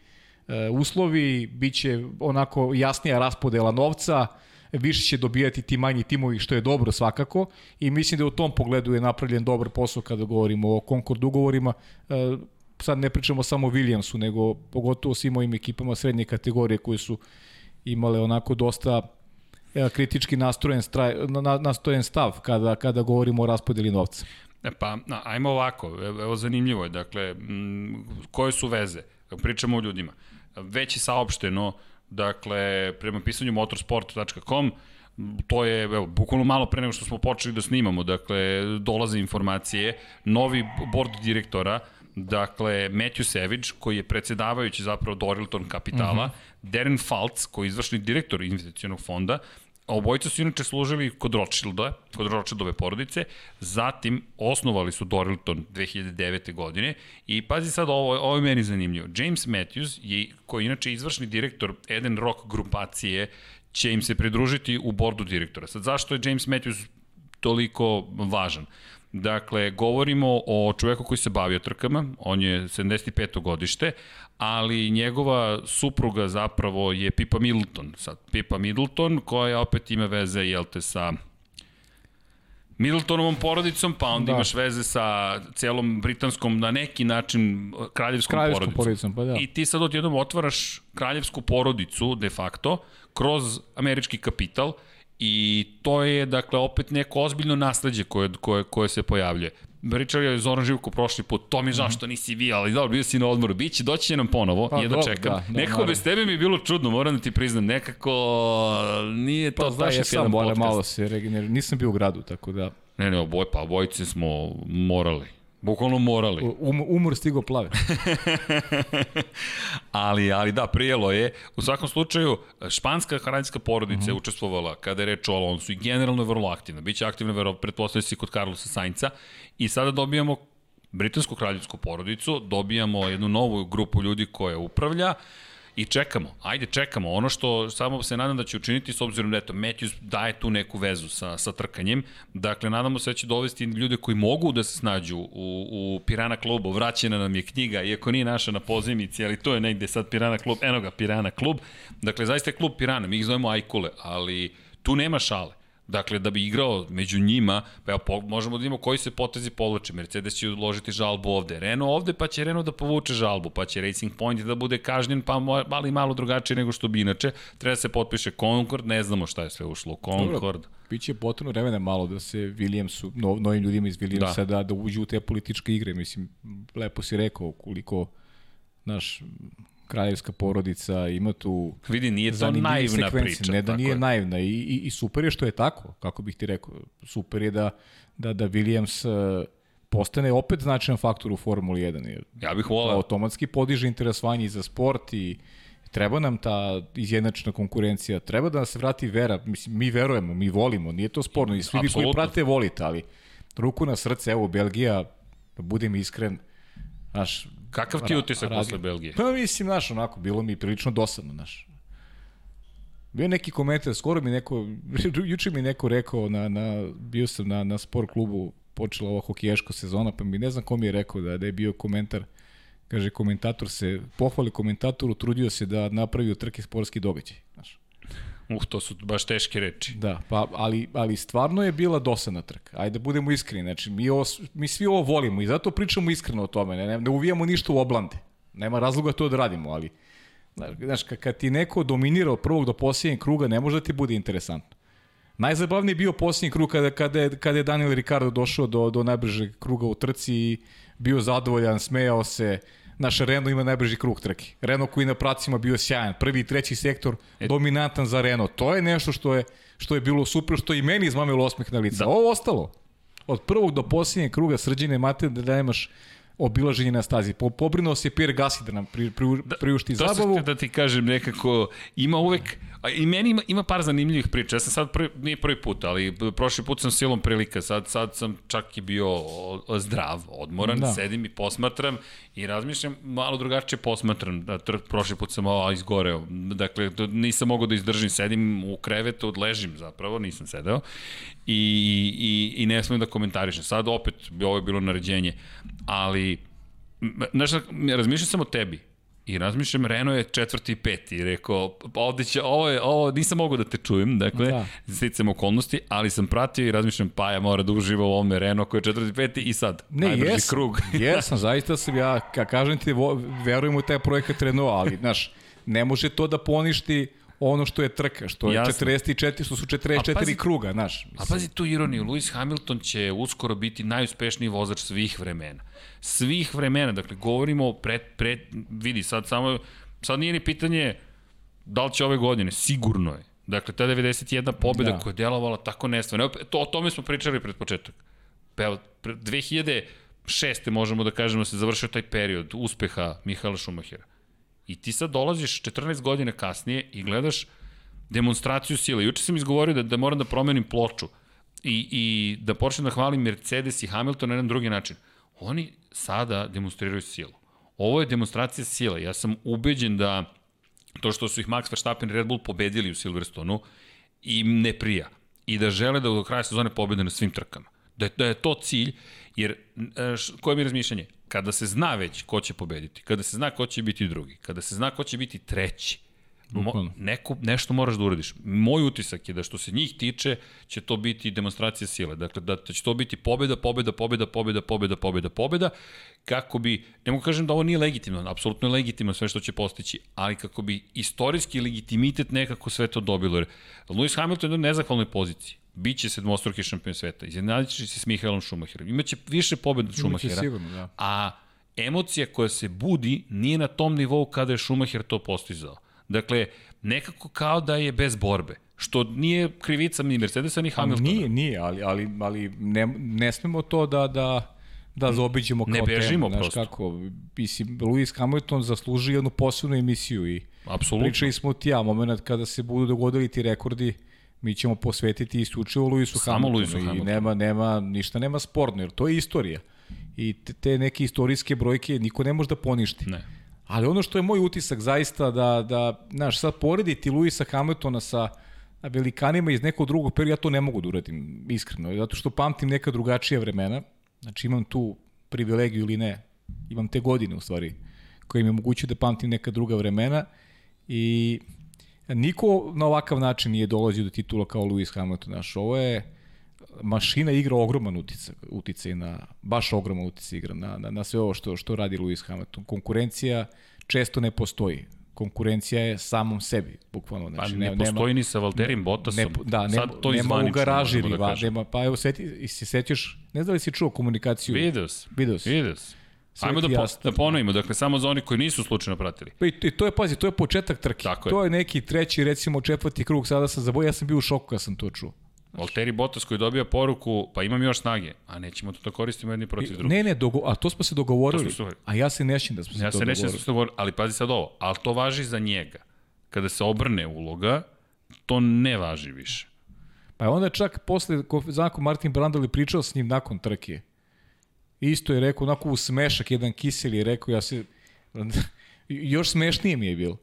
e, uslovi, bit će onako jasnija raspodela novca, više će dobijati ti manji timovi, što je dobro svakako i mislim da u tom pogledu je napravljen dobar posao kada govorimo o Concord ugovorima. E, sad ne pričamo samo o Williamsu, nego pogotovo svim ovim ekipama srednje kategorije koje su imale onako dosta e, kritički nastrojen, straj, na, nastrojen stav kada, kada govorimo o raspodeli novca. E pa, ajmo ovako, evo zanimljivo je, dakle, m, koje su veze? Pričamo o ljudima. Već je saopšteno, dakle, prema pisanju motorsport.com, to je, evo, bukvalno malo pre nego što smo počeli da snimamo, dakle, dolaze informacije, novi bord direktora, Dakle, Matthew Savage, koji je predsedavajući zapravo Dorilton Kapitala, mhm. -huh. Darren Faltz, koji je izvršni direktor investicionog fonda, Obojica su inače služili kod Rothschilda, kod Rothschildove porodice, zatim osnovali su Dorilton 2009. godine i pazi sad, ovo, ovo je meni zanimljivo. James Matthews, je, koji je inače izvršni direktor Eden Rock grupacije, će im se pridružiti u bordu direktora. Sad, zašto je James Matthews toliko važan? Dakle, govorimo o čoveku koji se bavio trkama, on je 75. godište, ali njegova supruga zapravo je Pipa Middleton. Sad, Pipa Middleton, koja opet ima veze, jel te, sa Middletonovom porodicom, pa onda da. imaš veze sa celom britanskom, na neki način, kraljevskom, kraljevskom porodicom. porodicom pa da. I ti sad odjednom otvaraš kraljevsku porodicu, de facto, kroz američki kapital, I to je, dakle, opet neko ozbiljno nasledđe koje, koje, koje se pojavljuje. Pričao je Zoran Živko prošli put, to mi je žao što nisi vi, ali dobro, bio si na odmoru, biće, doći će nam ponovo, pa, jedno čekam. Da, da, Nekako bez tebe mi je bilo čudno, moram da ti priznam, nekako nije to pa, baš da, jedan podcast. malo se regener, nisam bio u gradu, tako da... Ne, ne, oboj, pa obojice smo morali. Bukvalno morali. Um, umor stigo plave. [laughs] ali, ali da, prijelo je. U svakom slučaju, španska hranjska porodica mm -hmm. je učestvovala kada je reč o Alonsu i generalno je vrlo aktivna. Biće aktivna, vero, pretpostavlja se kod Carlosa Sainca. I sada dobijamo britansku kraljevsku porodicu, dobijamo jednu novu grupu ljudi koja upravlja. Uh, I čekamo, ajde čekamo, ono što samo se nadam da će učiniti s obzirom da eto Matthews daje tu neku vezu sa, sa trkanjem, dakle nadamo se da će dovesti ljude koji mogu da se snađu u, u Pirana klubu, vraćena nam je knjiga, iako nije naša na pozimici, ali to je negde sad Pirana klub, eno ga Pirana klub, dakle zaista je klub Pirana, mi ih zovemo Ajkule, ali tu nema šale. Dakle, da bi igrao među njima, pa evo, po, možemo da vidimo koji se potezi povlače. Mercedes će uložiti žalbu ovde, Renault ovde, pa će Renault da povuče žalbu, pa će Racing Point da bude kažnjen, pa mali malo drugačije nego što bi inače. Treba da se potpiše Concord, ne znamo šta je sve ušlo u Concord. Dobro, biće potpuno vremena malo da se Williamsu, no, novim ljudima iz Williamsa da. da, da uđu u te političke igre. Mislim, lepo si rekao koliko naš kraljevska porodica, ima tu Vidi, nije to naivna sekvenci. priča. Ne da nije je. naivna i, i, i super je što je tako, kako bih ti rekao. Super je da, da, da Williams e, postane opet značajan faktor u Formuli 1. Jer Ja bih volao. automatski podiže interesovanje i za sport i treba nam ta izjednačena konkurencija, treba da se vrati vera, mislim, mi verujemo, mi volimo, nije to sporno i svi vi koji prate volite, ali ruku na srce, evo Belgija, da budem iskren, znaš, Kakav ti ra- utisak radi- posle Belgije? Pa mislim, znaš, onako, bilo mi prilično dosadno, znaš. Bio neki komentar, skoro mi neko, [laughs] juče mi neko rekao, na, na, bio sam na, na sport klubu, počela ova hokejaška sezona, pa mi ne znam ko mi je rekao da, da je bio komentar, kaže komentator se, pohvali komentatoru, trudio se da napravi od trke sportski događaj. Znaš. Uh, to su baš teške reči. Da, pa, ali, ali stvarno je bila dosadna trka. Ajde budemo iskreni, znači mi, ovo, mi svi ovo volimo i zato pričamo iskreno o tome, ne, ne, ne uvijamo ništa u oblande. Nema razloga to da radimo, ali znaš, kad ti neko dominira od prvog do posljednjeg kruga, ne može da ti bude interesantno. Najzabavniji je bio posljednji krug kada, kada, je, kada je Daniel Ricardo došao do, do najbržeg kruga u trci i bio zadovoljan, smejao se, Naš Renault ima najbrži krug trke. Renault koji na pracima bio sjajan. Prvi i treći sektor e... dominantan za Renault. To je nešto što je, što je bilo super, što i meni izmamilo osmeh na lice. Da. Ovo ostalo. Od prvog do posljednjeg kruga srđine mate da nemaš obilaženje na stazi. Po, pobrinuo se Pierre Gassi da nam pri, pri, priušti to zabavu. To da ti kažem nekako, ima uvek, a i meni ima, ima par zanimljivih priča. Ja sam sad, prvi, nije prvi put, ali prošli put sam silom prilika, sad, sad sam čak i bio zdrav, odmoran, da. sedim i posmatram i razmišljam, malo drugačije posmatram. Da, prošli put sam ovo izgoreo. Dakle, nisam mogao da izdržim, sedim u krevetu, odležim zapravo, nisam sedeo i, i, i ne smem da komentarišem. Sad opet, ovo je bilo naređenje, ali znaš, razmišljam sam o tebi i razmišljam, Renault je četvrti i peti i rekao, ovde će, ovo, je, ovo nisam mogao da te čujem, dakle, da. sticam okolnosti, ali sam pratio i razmišljam, pa ja mora da uživa u ovome Renault koji je četvrti i peti i sad, ne, najbrži jes, krug. [laughs] jesam, zaista sam ja, ka kažem ti, verujem u taj projekat Renault, ali, znaš, ne može to da poništi ono što je trka, što je Jasne. 44, što su 44 pazi, kruga, znaš. Mislim. A pazi tu ironiju, Lewis Hamilton će uskoro biti najuspešniji vozač svih vremena. Svih vremena, dakle, govorimo pred, pred, vidi, sad samo, sad nije ni pitanje da li će ove godine, sigurno je. Dakle, ta 91 pobjeda da. koja je delovala tako nestvarno. To, o tome smo pričali pred početak. Evo, 2006. možemo da kažemo se završio taj period uspeha Mihaela Šumahira. I ti sad dolaziš 14 godina kasnije i gledaš demonstraciju sile. Juče sam izgovorio da, da moram da promenim ploču i, i da počnem da hvalim Mercedes i Hamilton na jedan drugi način. Oni sada demonstriraju silu. Ovo je demonstracija sile. Ja sam ubeđen da to što su ih Max Verstappen i Red Bull pobedili u Silverstonu im ne prija. I da žele da do kraja sezone pobede na svim trkama. Da je, da je to cilj, jer koje mi je razmišljanje? kada se zna već ko će pobediti, kada se zna ko će biti drugi, kada se zna ko će biti treći, Mo, neko, nešto moraš da uradiš. Moj utisak je da što se njih tiče, će to biti demonstracija sile. Dakle, da će to biti pobeda, pobeda, pobeda, pobeda, pobeda, pobeda, pobeda, kako bi, ne mogu kažem da ovo nije legitimno, apsolutno je legitimno sve što će postići, ali kako bi istorijski legitimitet nekako sve to dobilo. Jer Lewis Hamilton je na nezahvalnoj poziciji. Biće sedmostruki šampion sveta. Iznenadit će se s Mihaelom Schumacherom. Imaće više pobjeda od Schumachera. Sigurno, da. A emocija koja se budi nije na tom nivou kada je Schumacher to postizao. Dakle, nekako kao da je bez borbe. Što nije krivica ni Mercedesa ni Hamiltona. Nije, nije, ali, ali, ali ne, ne smemo to da, da, da zaobiđemo kao ne bežimo temu. prosto. kako, mislim, Lewis Hamilton zasluži jednu posebnu emisiju i Apsolutno. pričali smo ti ja, moment kada se budu dogodili ti rekordi, mi ćemo posvetiti isključivo Luisu Samo Hamiltonu Luisu i nema, nema, ništa nema sporno, jer to je istorija. I te, te neke istorijske brojke niko ne može da poništi. Ne. Ali ono što je moj utisak zaista da, da znaš, sad porediti Luisa Hamiltona sa velikanima iz nekog drugog perioda, ja to ne mogu da uradim, iskreno, zato što pamtim neka drugačija vremena, znači imam tu privilegiju ili ne, imam te godine u stvari, koje mi omogućuju da pamtim neka druga vremena i niko na ovakav način nije dolazio do titula kao Lewis Hamilton, znaš, ovo je mašina igra ogroman uticaj, uticaj na, baš ogroman uticaj igra na, na, na sve ovo što, što radi Lewis Hamilton. Konkurencija često ne postoji. Konkurencija je samom sebi, bukvalno. Znači, pa ne, ne postoji nema, ni sa Valterim Bottasom. Ne, da, nema, Sad to nema u garaži da nema, pa evo, seti, si sećaš, ne znam li si čuo komunikaciju? Vidio si. Vidio si. Sve Ajmo da, po, da ponovimo, dakle, samo za oni koji nisu slučajno pratili. Pa i, i to je, pazi, to je početak trke. Tako je. to je neki treći, recimo četvrti krug, sada sam zaboravio, ja sam bio u šoku kad sam to čuo. Valtteri Bottas koji dobija poruku, pa imam još snage, a nećemo to da koristimo jedni protiv drugih. Ne, ne, dogo, a to smo se dogovorili. Smo a ja se nećem da smo se Ja to se nećem da dogovorili. smo se dogovorili, ali pazi sad ovo, ali to važi za njega. Kada se obrne uloga, to ne važi više. Pa onda čak posle, ko- znako Martin Brandali pričao s njim nakon trke. Isto je rekao, onako u smešak, jedan kisel je rekao, ja se... [laughs] Još smešnije mi je bilo.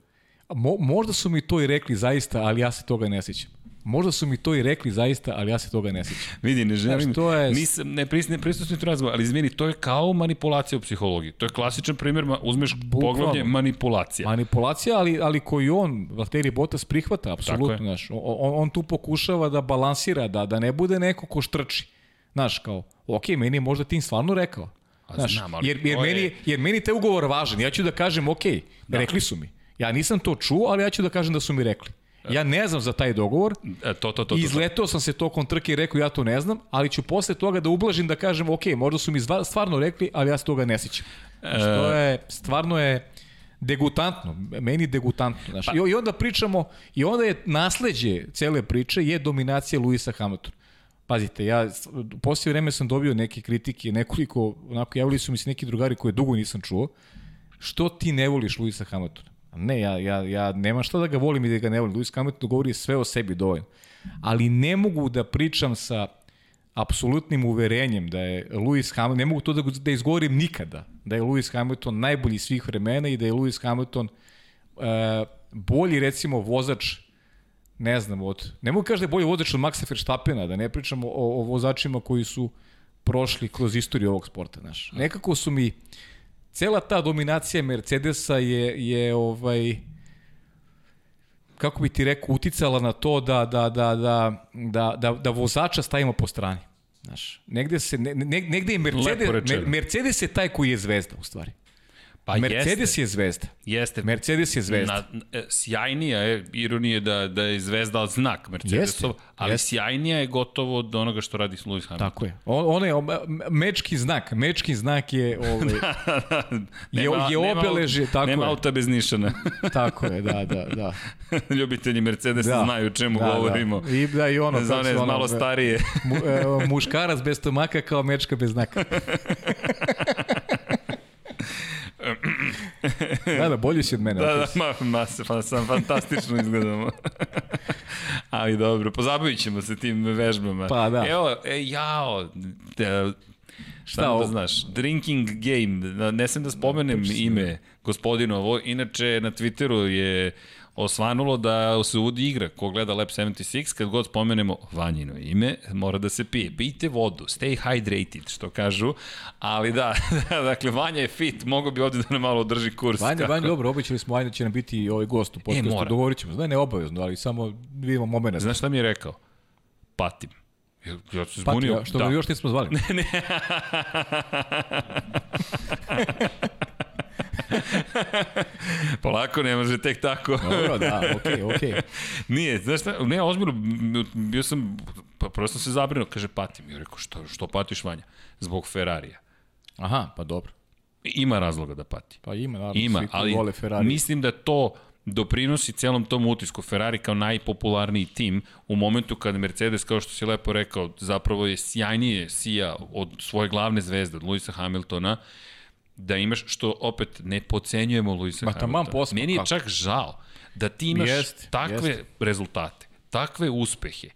Mo, možda su mi to i rekli zaista, ali ja se toga ne sjećam. Možda su mi to i rekli zaista, ali ja se toga ne sjećam. Vidi, ne želim, Znaš, to je- nisam, ne, pris, ne prisustujem tu razgovor, ali izmeni, to je kao manipulacija u psihologiji. To je klasičan primjer, ma, uzmeš Bukvalno. poglavlje manipulacija. Manipulacija, ali, ali koju on, Valtteri Bottas, prihvata, apsolutno. Znaš, on, on tu pokušava da balansira, da, da ne bude neko ko štrči. Znaš, kao, ok, meni je možda tim stvarno rekao. A Znaš, znam, ali jer, jer, je- meni, jer meni te ugovor važan. Ja ću da kažem, ok, da. rekli su mi. Ja nisam to čuo, ali ja ću da kažem da su mi rekli. Ja ne znam za taj dogovor, E, to, to, to, I izletao sam se tokom trke i rekao ja to ne znam, ali ću posle toga da ublažim da kažem ok, možda su mi stvarno rekli, ali ja se toga ne sjećam. Znači, to je, stvarno je degutantno, meni degutantno. Znači, pa. I onda pričamo, i onda je nasleđe cele priče je dominacija Luisa Hamiltona. Pazite, ja u poslije vreme sam dobio neke kritike, nekoliko, onako javili su mi se neki drugari koje dugo nisam čuo. Što ti ne voliš Luisa Hamiltona? Ne, ja, ja, ja nemam šta da ga volim i da ga ne volim. Luis Hamilton govori sve o sebi dovoljno. Ali ne mogu da pričam sa apsolutnim uverenjem da je Lewis Hamilton, ne mogu to da, da izgovorim nikada, da je Lewis Hamilton najbolji svih vremena i da je Lewis Hamilton uh, bolji recimo vozač ne znam, od, ne mogu kaži da je bolji vozač od Maxa Verstappena, da ne pričamo o, o vozačima koji su prošli kroz istoriju ovog sporta, znaš. Nekako su mi, cela ta dominacija Mercedesa je, je ovaj, kako bi ti rekao, uticala na to da, da, da, da, da, da, da vozača stavimo po strani. Znaš, negde, se, ne, ne, negde je Mercedes. Mer- Mercedes je taj koji je zvezda, u stvari. Pa Mercedes jeste, je zvezda. jeste. Mercedes je zvezda. Na, e, sjajnija je, ironije da, da je zvezda znak Mercedesov, ali jeste. sjajnija je gotovo od onoga što radi Lewis Hamilton. Tako je. On, on je mečki znak. Mečki znak je [laughs] ovaj, je, je obeležje, tako nema je. auta bez nišana. [laughs] Tako je, da, da, da. [laughs] Ljubitelji Mercedesa da. znaju o čemu da, govorimo. Da. I da i ono, Za one malo starije. Mu, e, muškarac bez stomaka kao mečka bez znaka. [laughs] da, da, bolji si od mene. Da, da, ma, ma, pa sam fantastično izgledamo. [laughs] Ali dobro, pozabavit ćemo se tim vežbama. Pa da. Evo, e, jao, de, Šta da ovo? znaš, drinking game, da, ne sam da spomenem ime gospodinovo, inače na Twitteru je osvanulo da se uvodi igra ko gleda Lab 76, kad god spomenemo vanjino ime, mora da se pije. Pijte vodu, stay hydrated, što kažu, ali da, [laughs] dakle, Vanja je fit, mogo bi ovde da nam malo održi kurs. Vanja, kako- Vanja, dobro, obećali smo Vanja da će nam biti ovaj gost u podcastu. mora. Dogovorit ćemo. Znaš, ne obavezno, ali samo vidimo moment. Znaš šta mi je rekao? Patim. Ja, se Pati, zbunio. ja, što da. još nismo zvali. Ne, [laughs] [laughs] [laughs] Polako, ne može tek tako. Dobro, da, okej, okay, [laughs] okej. Okay. Nije, znaš šta, ne, ozbiljno, bio sam, pa prosto se zabrinuo, kaže patim. Ja rekao, što, što patiš Vanja? Zbog Ferrarija. Aha, pa dobro. Ima razloga da pati. Pa ima, naravno, Ima, svi ali vole Ferrari. mislim da to doprinosi celom tom utisku. Ferrari kao najpopularniji tim u momentu kada Mercedes, kao što si lepo rekao, zapravo je sjajnije sija od svoje glavne zvezde, od Luisa Hamiltona, da imaš, što opet ne pocenjujemo Luisa Ma, Hamiltona. posma, Meni je kako? čak žao da ti imaš Jeste, takve jeste. rezultate, takve uspehe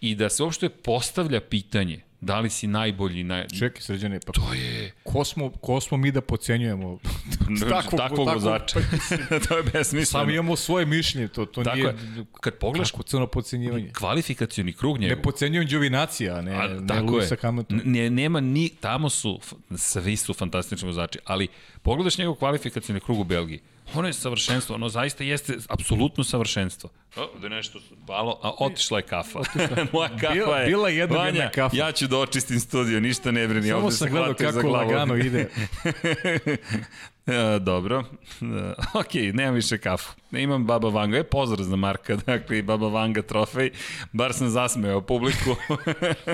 i da se uopšte postavlja pitanje da li si najbolji, naj... Čekaj, sređene, pa To je ko smo, ko smo mi da pocenjujemo [laughs] takvog, takvog vozača. [laughs] [laughs] to je besmisleno. Samo imamo svoje mišljenje, to, to Tako nije... je. Kad pogledaš Kako crno pocenjivanje? kvalifikacioni krug njegov. Ne pocenjujem Đovinacija, ne, A, ne Luisa je. Hamiltona. Ne, nema ni, tamo su, svi su fantastični vozači, ali pogledaš njegov kvalifikacioni krug u Belgiji, ono je savršenstvo, ono zaista jeste apsolutno savršenstvo. O, da je nešto palo, a otišla je kafa. [laughs] Moja kafa Bila- je, bila jednog Vanja, jedna kafa. ja ću da očistim studio, ništa ne brini, Samo ovde sam gledao kako lagano ide. [laughs] [laughs] E, dobro. E, ok, nemam više kafu. Imam Baba Vanga. E, pozdrav za Marka, [laughs] dakle, i Baba Vanga trofej. Bar sam zasmeo publiku.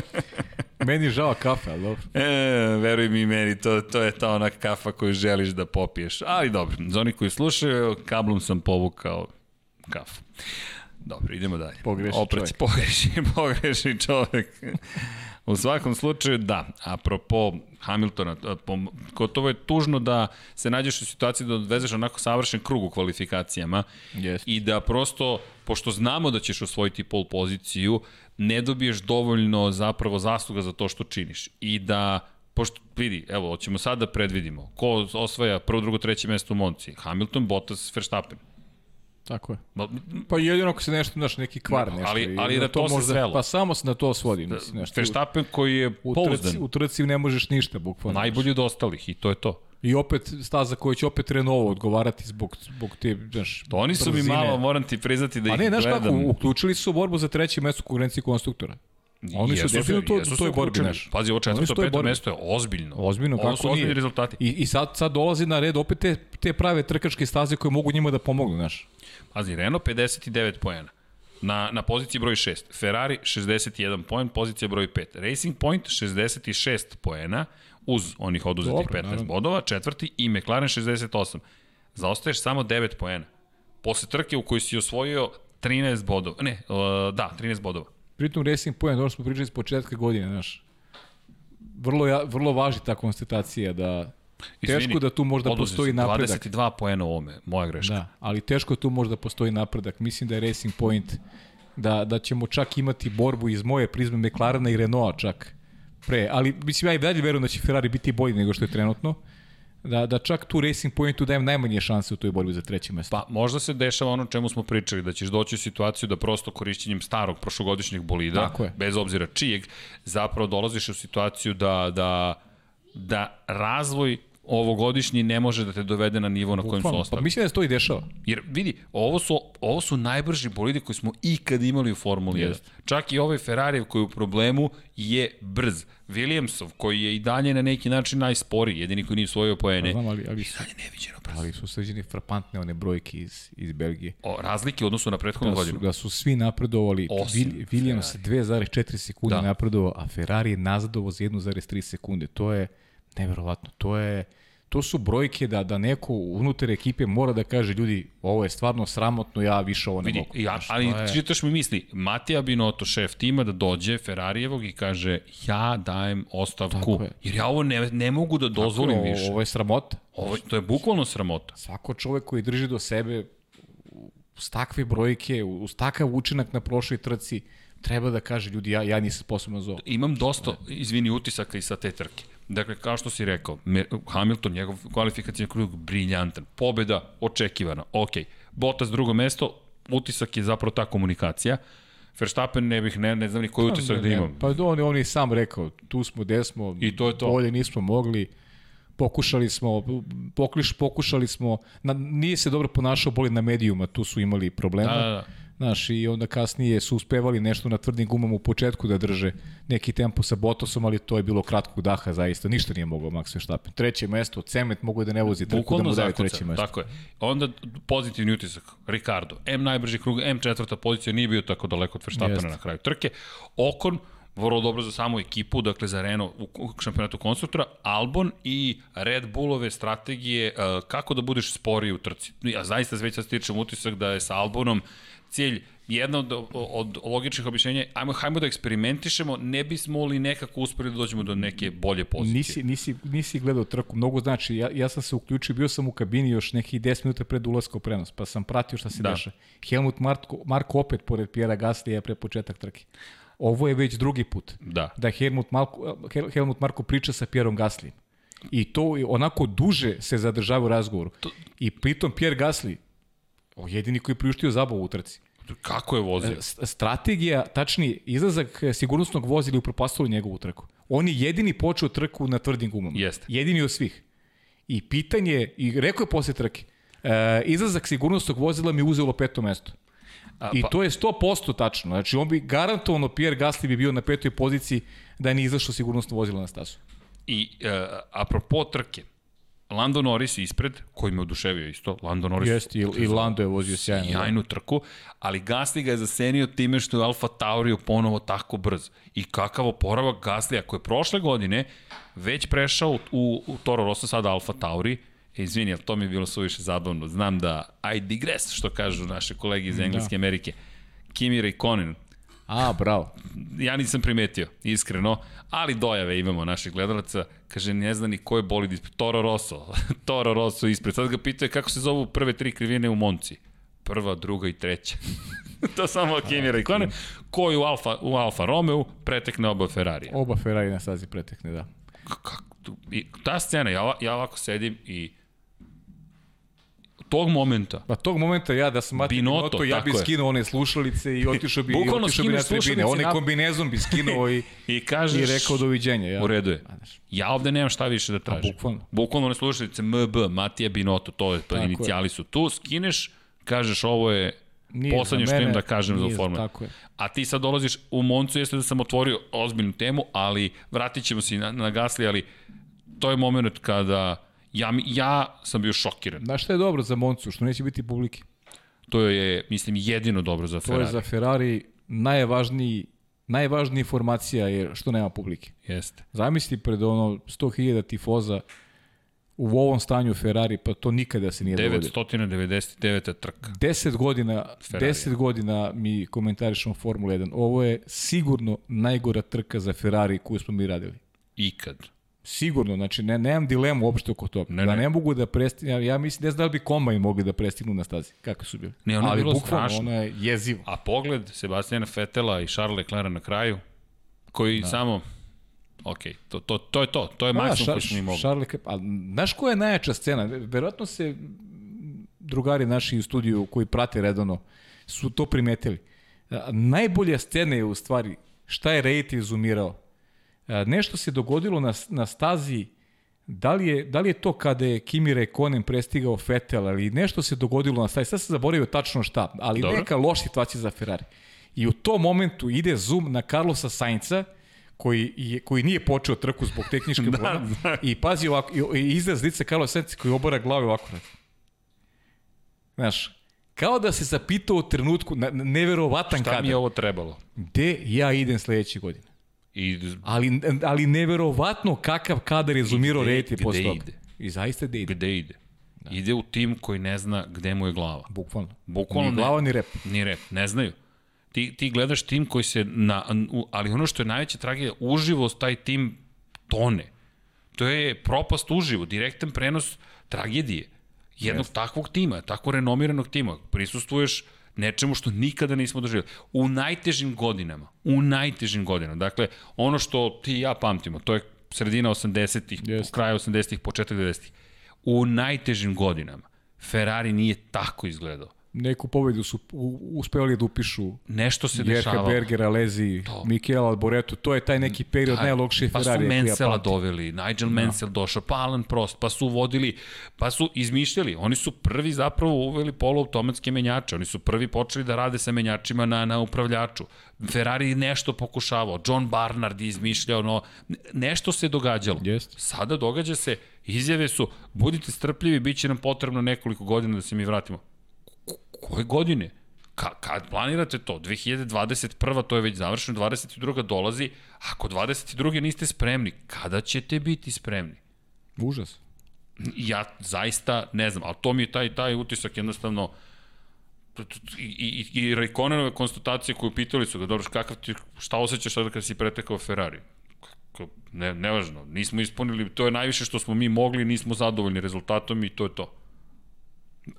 [laughs] Meni je žao kafe, ali dobro. E, veruj mi meni, to, to je ta ona kafa koju želiš da popiješ. Ali dobro, za oni koji slušaju, kablom sam povukao kafu. Dobro, idemo dalje. Pogreši Opret, čovjek. Pogreši, [laughs] pogreši čovjek. U svakom slučaju, da. Apropo Hamiltona, gotovo je tužno da se nađeš u situaciji da odvezeš onako savršen krug u kvalifikacijama Jeste. i da prosto, pošto znamo da ćeš osvojiti pol poziciju, ne dobiješ dovoljno zapravo zasluga za to što činiš. I da pošto vidi, evo, hoćemo sad da predvidimo ko osvaja prvo, drugo, treće mesto u Monci. Hamilton, Bottas, Verstappen. Tako je. Ma, Pa jedino ako se nešto, znaš, neki kvar nešto. ali- ali na to se svelo. Pa samo se na to svodi. Mislim, nešto. Verstappen koji je u, trci, pouzdan, u trci ne možeš ništa, bukvalno. najbolji od ostalih i to je to. I opet staza koja će opet Renault odgovarati zbog, zbog te, znaš, To oni su mi malo, moram ti priznati da A ih ne, znaš gledam. kako, uključili su borbu za treće mesto u konkurenciji konstruktora. Oni su Jesu se- definitivno jesu u se toj borbi, znaš. Pazi, ovo su četvrto, peto borbi. mesto je ozbiljno. Ozbiljno, kako su ozbiljni rezultati. I, I sad, sad dolazi na red opet te, te prave trkačke staze koje mogu njima da pomognu, znaš. Pazi, Renault 59 poena. Na, na poziciji broj 6. Ferrari 61 poen, pozicija broj 5. Racing Point 66 poena, uz onih oduzetih Dobro, 15 naravno. bodova. Četvrti i McLaren 68. Zaostaješ samo 9 poena. Posle trke u kojoj si osvojio 13 bodova. Ne, uh, da, 13 bodova. Pritom Racing Point, ono smo pričali s početka godine, znaš. Vrlo, ja, vrlo važi ta konstatacija da Izvini, teško da tu možda oduzeo postoji napredak. 22 poena u ovome, moja greška. Da, ali teško tu možda postoji napredak. Mislim da je Racing Point, da, da ćemo čak imati borbu iz moje prizme McLarena i Renaulta čak pre. Ali mislim ja i dalje verujem da će Ferrari biti bolji nego što je trenutno. Da, da čak tu Racing Pointu dajem najmanje šanse u toj borbi za treće mesto. Pa možda se dešava ono čemu smo pričali, da ćeš doći u situaciju da prosto korišćenjem starog prošlogodišnjeg bolida, bez obzira čijeg, zapravo dolaziš u situaciju da, da, da razvoj ovogodišnji ne može da te dovede na nivo na kojem su Pa ostali. mislim da se to i dešava. Jer vidi, ovo su, ovo su najbrži bolidi koji smo ikad imali u Formuli 1. Jeste. Čak i ovaj Ferrari koji je u problemu je brz. Williamsov koji je i dalje na neki način najsporiji, jedini koji nije usvojio poene. Znam, ali, ali, su, Dalje neviđeno brzo. ali su sređene frapantne one brojke iz, iz Belgije. O, razlike u odnosu na prethodnu Da su, godinu. da su svi napredovali. Osim Williams 2,4 sekunde Da. da. napredovao, a Ferrari je nazadovao za 1,3 sekunde. To je neverovatno. To je to su brojke da da neko unutar ekipe mora da kaže ljudi ovo je stvarno sramotno ja više ovo ne Vidi, mogu. ja, ali je- čitaš mi misli, Matija Binotto, šef tima, da dođe Ferrarijevog i kaže ja dajem ostavku, je. jer ja ovo ne, ne mogu da dozvolim Tako više. Ovo je sramota. Ovo, to je bukvalno sramota. Svako čovek koji drži do sebe uz takve brojke, uz takav učinak na prošloj trci, treba da kaže ljudi ja, ja nisam sposoban za ovo. Imam dosta, izvini, utisaka i sa te trke. Dakle, kao što si rekao, Hamilton, njegov kvalifikacijni krug, briljantan. Pobeda, očekivana, ok. Bottas drugo mesto, utisak je zapravo ta komunikacija. Verstappen ne bih, ne, ne znam ni koji utisak da Ne, imam. Pa on, on je sam rekao, tu smo, gde smo, I to je to. bolje nismo mogli, pokušali smo, pokliš, pokušali smo, na, nije se dobro ponašao bolje na medijuma, tu su imali problema. Da, da, da. Znaš, i onda kasnije su uspevali nešto na tvrdim gumama u početku da drže neki tempo sa Bottasom, ali to je bilo kratkog daha zaista. Ništa nije mogao Max Verstappen. Treće mesto, Cement mogu da ne vozi trku da mu daje treće mesto. Tako je. Onda pozitivni utisak, Ricardo. M najbrži krug, M četvrta pozicija, nije bio tako daleko od Verstappena na kraju trke. Okon, vrlo dobro za samu ekipu, dakle za Renault u šampionatu konstruktora, Albon i Red Bullove strategije uh, kako da budeš sporiji u trci. Ja zaista već sad stičem utisak da je sa Albonom cilj jedna od, od logičnih objašnjenja, je, ajmo, hajmo da eksperimentišemo, ne bismo li nekako uspeli da dođemo do neke bolje pozicije. Nisi, nisi, nisi gledao trku, mnogo znači, ja, ja sam se uključio, bio sam u kabini još nekih 10 minuta pred ulazka u prenos, pa sam pratio šta se Da. deša. Helmut Marko, Marko opet pored Pjera Gaslija pre početak trke. Ovo je već drugi put. Da. Da Helmut, Malko, Hel- Helmut Marko priča sa Pjerom Gaslijem. I to onako duže se zadržava u razgovoru. To... I pritom Pjer Gasli, o, jedini koji je priuštio zabavu u trci. Kako je vozio? S- strategija, tačnije, izlazak e, sigurnosnog vozila je upropastilo njegovu trku. On je jedini počeo trku na tvrdim gumama. Jeste. Jedini od svih. I pitanje, i rekao je posle trke, e, izlazak sigurnosnog vozila mi je uzelo peto mesto. A, I pa- to je 100% tačno. Znači, on bi garantovano, Pierre Gasly bi bio na petoj poziciji da nije izašlo sigurnosno vozilo na stazu. I uh, apropo trke, Lando Norris ispred, koji me oduševio isto. Lando Norris Jeste, i, i Lando je vozio sjajno. da. sjajnu trku, ali Gasly ga je zasenio time što je Alfa Tauri ponovo tako brz. I kakav oporavak Gasly, ako je prošle godine već prešao u, u, u Toro Rosso, sada Alfa Tauri, E, izvini, ali to mi je bilo suviše zabavno. Znam da I digress, što kažu naše kolege iz Engleske da. Amerike. Kimi Raikkonen, A, bravo. ja nisam primetio, iskreno, ali dojave imamo naših gledalaca, kaže, ne zna ni ko je bolid ispred, Toro Rosso, [laughs] Toro Rosso ispred, sad ga pitaju kako se zovu prve tri krivine u Monci, prva, druga i treća. [laughs] to samo Kimi Raikkonen, koji u Alfa, u Alfa Romeo pretekne oba Ferrarija. Oba Ferrari na stazi pretekne, da. Kako, i ta scena, ja, ja ovako sedim i tog momenta. Pa tog momenta ja da sam Mati Binotto, ja tako bi je. skinuo one slušalice i otišao bi, Bukvalno otišao bi na tribine. na- kombinezon bi skinuo i, [laughs] I kažeš... i rekao doviđenja. Ja. U redu je. A, Ja ovde nemam šta više da tražim. bukvalno. Bukvalno ne slušalice MB, Matija Binotto, to je, pa inicijali su tu, skineš, kažeš ovo je Nije poslednje što imam da kažem za nije za- Formula. je. A ti sad dolaziš u Moncu, jeste da sam otvorio ozbiljnu temu, ali vratit ćemo se i na, na Gasli, ali to je moment kada ja, ja sam bio šokiran. Znaš šta je dobro za Moncu? Što neće biti publike. To je, mislim, jedino dobro za To Ferrari. je za Ferrari najvažniji najvažnija informacija je što nema publike. Jeste. Zamisli pred ono 100.000 tifoza u ovom stanju Ferrari, pa to nikada se nije dogodilo. 999. trka. 10 godina, Ferrari. 10 godina mi komentarišemo Formula 1. Ovo je sigurno najgora trka za Ferrari koju smo mi radili. Ikad. Sigurno, znači ne, nemam dilemu uopšte oko toga. Ne, da ne. ne mogu da prestignu, ja, ja mislim, ne znam da li bi kombajn mogli da prestignu na stazi, kako su bili. Ne, ono Ali bilo bukvalno, strašno. ono je jezivo. A pogled Sebastijana Fetela i Charles Leclerc na kraju, koji da. samo, ok, to, to, to je to, to je maksimum koji smo mi mogli. Charles Leclerc, a znaš koja je najjača scena? Verovatno se drugari naši u studiju koji prate redovno su to primetili. Najbolja scena je u stvari šta je Rejt izumirao. A, nešto se dogodilo na, na stazi Da li, je, da li je to kada je Kimi Rekonen prestigao Vettel, ali nešto se dogodilo na stazi, sad sam zaboravio tačno šta, ali Dobro. Dobro. neka loša situacija za Ferrari. I u tom momentu ide zoom na Carlosa Sainca, koji, je, koji nije počeo trku zbog tehničke [laughs] Da, problema. da. I pazi ovako, i, i izraz lice Carlosa Sainca koji obara glavu ovako. Znaš, kao da se zapitao u trenutku, na, na- neverovatan Šta kadar, mi je ovo trebalo? gde ja idem sledeće godine. I Ali, ali neverovatno kakav kadar je zoomirao gde- Reti posle toga. ide? I zaista gde ide. gde ide? Da. Ide u tim koji ne zna gde mu je glava. Bukvalno. Bukvalno ni ne. glava ni rep. Ni rep, ne znaju. Ti, ti gledaš tim koji se, na, ali ono što je najveća tragedija, uživo taj tim tone. To je propast uživo, direktan prenos tragedije. Jednog yes. takvog tima, tako renomiranog tima. Prisustuješ nečemu što nikada nismo doživjeli. U najtežim godinama, u najtežim godinama. Dakle, ono što ti i ja pamtimo, to je sredina 80-ih, Jeste. kraj 80-ih, početak 90-ih. U najtežim godinama Ferrari nije tako izgledao. Neku pobedu su uspevali da upišu Nešto se Jerka dešavalo. Berger, Alezi, Mikel Alboreto. To je taj neki period najlokšije pa Ferrari. su Mansella doveli, Nigel Mansell došao, pa Alan Prost, pa su vodili, pa su izmišljali. Oni su prvi zapravo uveli poluautomatske menjače. Oni su prvi počeli da rade sa menjačima na, na upravljaču. Ferrari nešto pokušavao. John Barnard izmišljao, no, nešto se događalo. Jeste. Sada događa se, izjave su, budite strpljivi, bit će nam potrebno nekoliko godina da se mi vratimo. Ko- Koje godine? Ka, kad planirate to? 2021. to je već završeno, 22. dolazi. Ako 22. niste spremni, kada ćete biti spremni? Užas. Ja zaista ne znam, ali to mi je taj, taj utisak jednostavno i, i, i Raikkonenove konstatacije koju pitali su ga, dobro, kakav ti, šta osjećaš sada kad si pretekao Ferrari? Ne, nevažno, nismo ispunili, to je najviše što smo mi mogli, nismo zadovoljni rezultatom i to je to.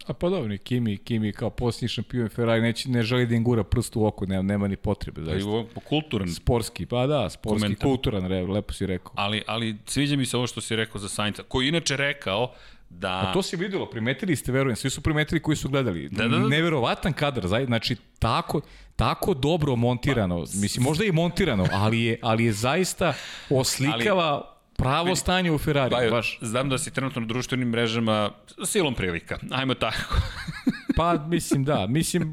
A pa dobro, Kimi, Kimi kao posljednji šampion Ferrari neće, ne želi da im gura prst u oko, nema, nema ni potrebe. Da Zaista. je kulturan, Sportski, pa da, sportski, Komentar. kulturan, re, lepo si rekao. ali, ali sviđa mi se ovo što si rekao za Sainca, koji inače rekao da... A to se videlo, primetili ste, verujem, svi su primetili koji su gledali. Da, da, da. Neverovatan kadar, zaj- znači tako, tako dobro montirano, mislim možda i montirano, ali je, ali je zaista oslikava pravo stanje u Ferrari, Pa, baš. Znam da si trenutno na društvenim mrežama silom prilika, ajmo tako. [laughs] Pa mislim da, mislim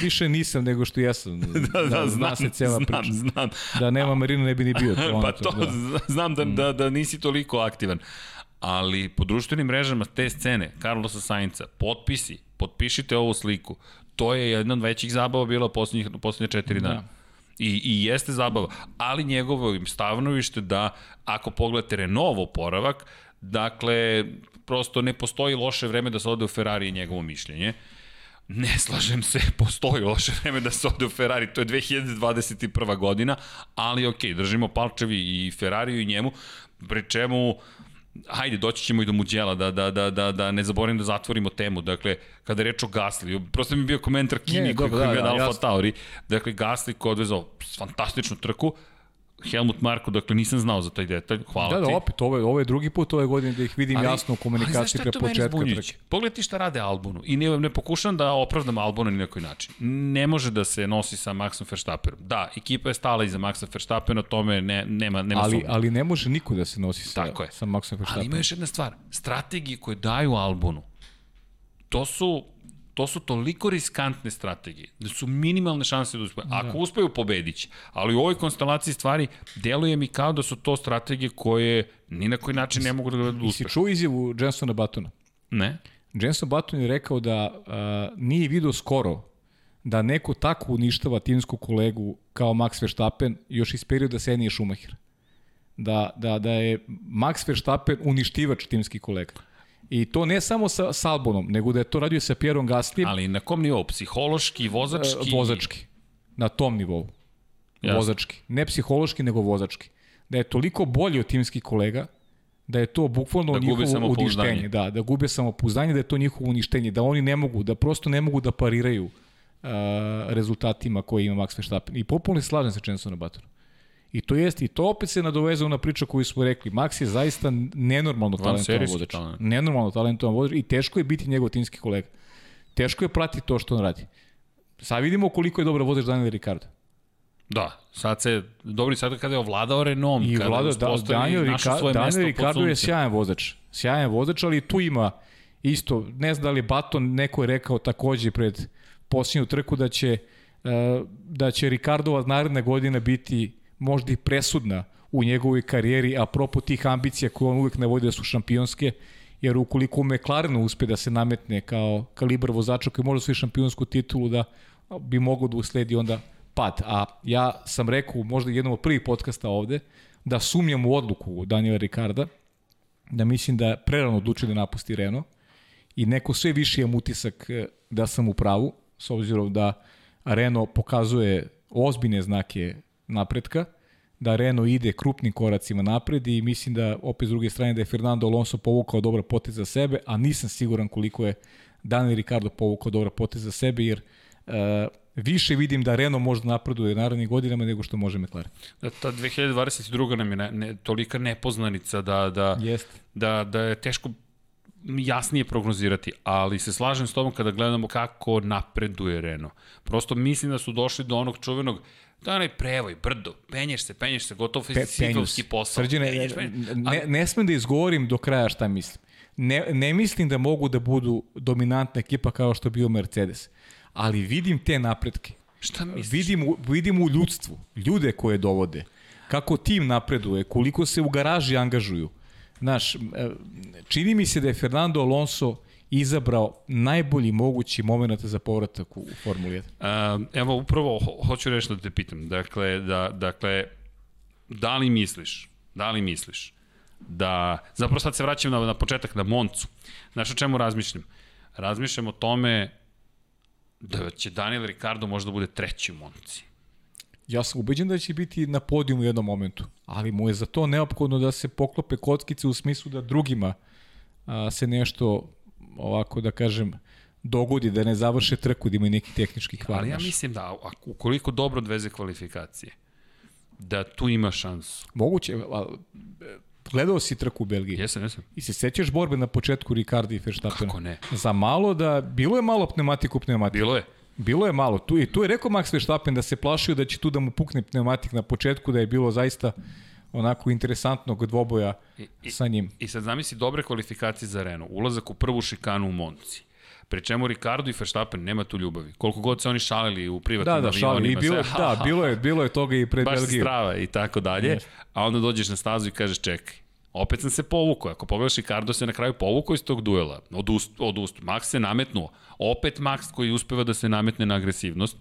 više nisam nego što jesam. [laughs] Da, da, zna se cela znam, priča. znam. Da nema Marina ne bi ni bio. [laughs] pa ono to, da. znam da, da, da nisi toliko aktivan. ali po društvenim mrežama te scene, Carlosa Sainca, potpisi, potpišite ovu sliku, to je jedna od većih zabava bila poslednjih, poslednje četiri dana. Da. I, I jeste zabava, ali njegovo stavnovište da ako pogledate Renault oporavak, dakle, prosto ne postoji loše vreme da se ode u Ferrari njegovo mišljenje. Ne slažem se, [laughs] postoji loše vreme da se ode u Ferrari, to je 2021. godina, ali ok, držimo palčevi i Ferrariju i njemu, pri čemu Hajde, doći ćemo i do Muđela, da, da, da, da, da ne zaboravim da zatvorimo temu. Dakle, kada je reč o Gasly, prosto mi je bio komentar Kimi koji, koji da, je da, Alfa Tauri. Dakle, Gasly koji je odvezao fantastičnu trku, Helmut Marko, dakle nisam znao za taj detalj, hvala da, ti. Da, da, opet, ovo je, ovo je drugi put ove godine da ih vidim ali, jasno u komunikaciji pre početka trke. Pogledaj ti šta rade Albonu i ne, ne pokušam da opravdam Albonu ni na koji način. Ne može da se nosi sa Maxom Verstappenom. Da, ekipa je stala iza Maxa Verstappena, tome ne, nema, nema ali, sumnje. Ali ne može niko da se nosi sa, Tako je. sa Maxom Verstappenom. Ali ima još jedna stvar, strategije koje daju Albonu, to su to su toliko riskantne strategije, da su minimalne šanse da uspeju. Ako da. uspeju, pobediće. Ali u ovoj konstelaciji stvari deluje mi kao da su to strategije koje ni na koji način ne mogu da. I si čuo izjavu Jensona Batona? Ne. Jenson Button je rekao da a, nije video skoro da neko tako uništava timsku kolegu kao Max Verstappen još iz perioda Senije Schumacher. Da, da, da je Max Verstappen uništivač timskih kolega. I to ne samo sa, sa Albonom, nego da je to radio sa Pierom Gaslijem. Ali na kom nivou? Psihološki, vozački? E, vozački. Na tom nivou. Jasne. Vozački. Ne psihološki, nego vozački. Da je toliko bolji od timskih kolega, da je to bukvalno da njihovo uništenje. Da, da gube samopouzdanje, da je to njihovo uništenje, da oni ne mogu, da prosto ne mogu da pariraju uh, rezultatima koje ima Max Verstappen. I popuno se slažem sa Jensonom Buttonom. I to jest, i to opet se nadovezao na priču koju smo rekli. Max je zaista nenormalno talentovan vozač. Nenormalno talentovan vozač i teško je biti njegov timski kolega. Teško je pratiti to što on radi. Sad vidimo koliko je dobro vozač Daniel Ricardo. Da, sad se, dobri sad kada je ovladao Renault, I kada vladao, da, Daniel, Rika, Daniel Ricardo je sjajan vozač. Sjajan vozač, ali tu ima isto, ne znam da li je Baton, neko je rekao takođe pred posljednju trku da će, uh, da će Ricardova naredna godina biti možda i presudna u njegovoj karijeri, a propo tih ambicija koje on uvek navodi da su šampionske, jer ukoliko McLarenu uspe da se nametne kao kalibar vozača koji može da svoju šampionsku titulu, da bi mogao da usledi onda pad. A ja sam rekao možda jednom od prvih podcasta ovde, da sumnjam u odluku Daniela Ricarda, da mislim da prerano odlučio da napusti Renault i neko sve više imam utisak eh, da sam u pravu, s obzirom da Renault pokazuje ozbiljne znake napretka, da Renault ide krupnim koracima napred i mislim da opet s druge strane da je Fernando Alonso povukao dobar potez za sebe, a nisam siguran koliko je Daniel Ricardo povukao dobar potez za sebe, jer uh, više vidim da Renault možda napreduje narednih godinama nego što može McLaren. Da, ta 2022. nam je ne, ne, tolika nepoznanica da, da, Jest. da, da je teško jasnije prognozirati, ali se slažem s tobom kada gledamo kako napreduje Renault. Prosto mislim da su došli do onog čuvenog To je onaj prevoj, brdo, penješ se, penješ se, gotovo Pe, fizikalski posao. Srđene, penješ, penješ. Ne, ne smem da izgovorim do kraja šta mislim. Ne, ne mislim da mogu da budu dominantna ekipa kao što bio Mercedes, ali vidim te napretke. Šta misliš? Vidim, vidim u ljudstvu, ljude koje dovode, kako tim napreduje, koliko se u garaži angažuju. Znaš, e, čini mi se da je Fernando Alonso izabrao najbolji mogući moment za povratak u Formuli 1? Uh, evo, upravo ho hoću reći da te pitam. Dakle, da, dakle, da li misliš, da li misliš da, zapravo sad se vraćam na, na početak, na Moncu. Znaš o čemu razmišljam? Razmišljam o tome da će Daniel Ricardo možda bude treći u Monci. Ja sam ubeđen da će biti na podijumu u jednom momentu, ali mu je za to neophodno da se poklope kockice u smislu da drugima a, se nešto ovako da kažem, dogodi da ne završe trku, da ima neki tehnički kvar. Ali ja mislim da ukoliko dobro odveze kvalifikacije, da tu ima šansu. Moguće, a, gledao si trku u Belgiji. Jesam, jesam. I se sećaš borbe na početku Ricardi i Verstappena? Kako ne? Za malo da, bilo je malo pneumatiku pneumatika. Bilo je. Bilo je malo. Tu, I tu je rekao Max Verstappen da se plašio da će tu da mu pukne pneumatik na početku, da je bilo zaista onako interesantnog dvoboja I, i, sa njim. I sad zamisli dobre kvalifikacije za Renault, ulazak u prvu šikanu u Monci. Pri čemu Ricardo i Verstappen nema tu ljubavi. Koliko god se oni šalili u privatnim da, da, šalili. I bilo, sve, da, [laughs] bilo je, bilo je toga i pred Baš Belgiju. strava i tako dalje. A onda dođeš na stazu i kažeš čekaj, Opet sam se povukao. Ako pogledaš, Ricardo se na kraju povukao iz tog duela. Odust, odust. Max se nametnuo. Opet Max koji uspeva da se nametne na agresivnost.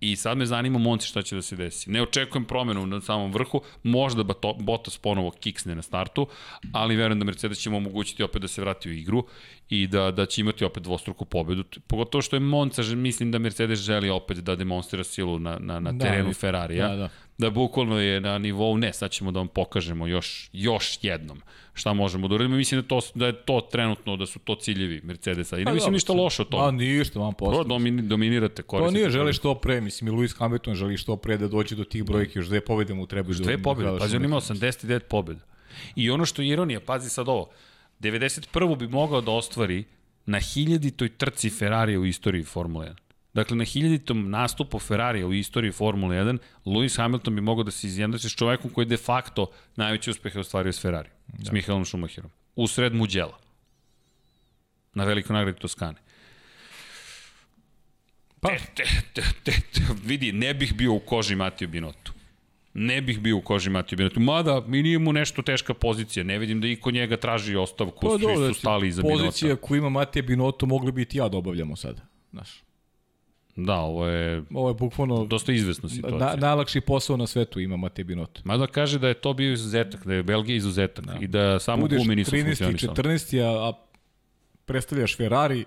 I sad me zanima Monci šta će da se desi. Ne očekujem promenu na samom vrhu, možda Bottas ponovo kiksne na startu, ali verujem da Mercedes će mu omogućiti opet da se vrati u igru i da, da će imati opet dvostruku pobedu. Pogotovo što je Monca, mislim da Mercedes želi opet da demonstrira silu na, na, na da, terenu da, Ferrarija. Da, da. Da bukvalno je na nivou, ne, sad ćemo da vam pokažemo još, još jednom šta možemo da uradimo. Mislim da, to, da je to trenutno, da su to ciljevi Mercedesa. I ne pa mislim ništa loše o tome. Pa ništa, vam posle. Domini, dominirate, koristite. To nije želi što pre, mislim i Lewis Hamilton želi što pre da dođe do tih brojki, još dve pobede mu trebaju. Još dve da, pobede, pazi, on ima 89 pobeda. I ono što je ironija, pazi sad ovo, 91. bi mogao da ostvari na hiljaditoj trci Ferrarija u istoriji Formule 1. Dakle, na hiljaditom nastupu Ferrarija u istoriji Formule 1, Lewis Hamilton bi mogao da se izjednači s čovekom koji de facto najveće uspehe ostvario s Ferrari, da. s Mihaelom Schumacherom, u sred Muđela, na velikoj nagradi Toskane. Pa. Te, te, te, te, te, vidi, ne bih bio u koži Matiju Binotu. Ne bih bio u koži Matiju Binotu. Mada, mi nije mu nešto teška pozicija. Ne vidim da i kod njega traži ostavku. Pa, svi su stali iza Binota. Pozicija koju ima Matija Binoto mogli biti ja da obavljamo sada. Znaš. Da, ovo je... Ovo je bukvalno... Dosta izvesna situacija. Na, najlakši posao na svetu ima Matej Binotto. Mada kaže da je to bio izuzetak, da je Belgija izuzetak da. i da samo Budeš gumi nisu 13. funkcionisali. 14. A, a predstavljaš Ferrari,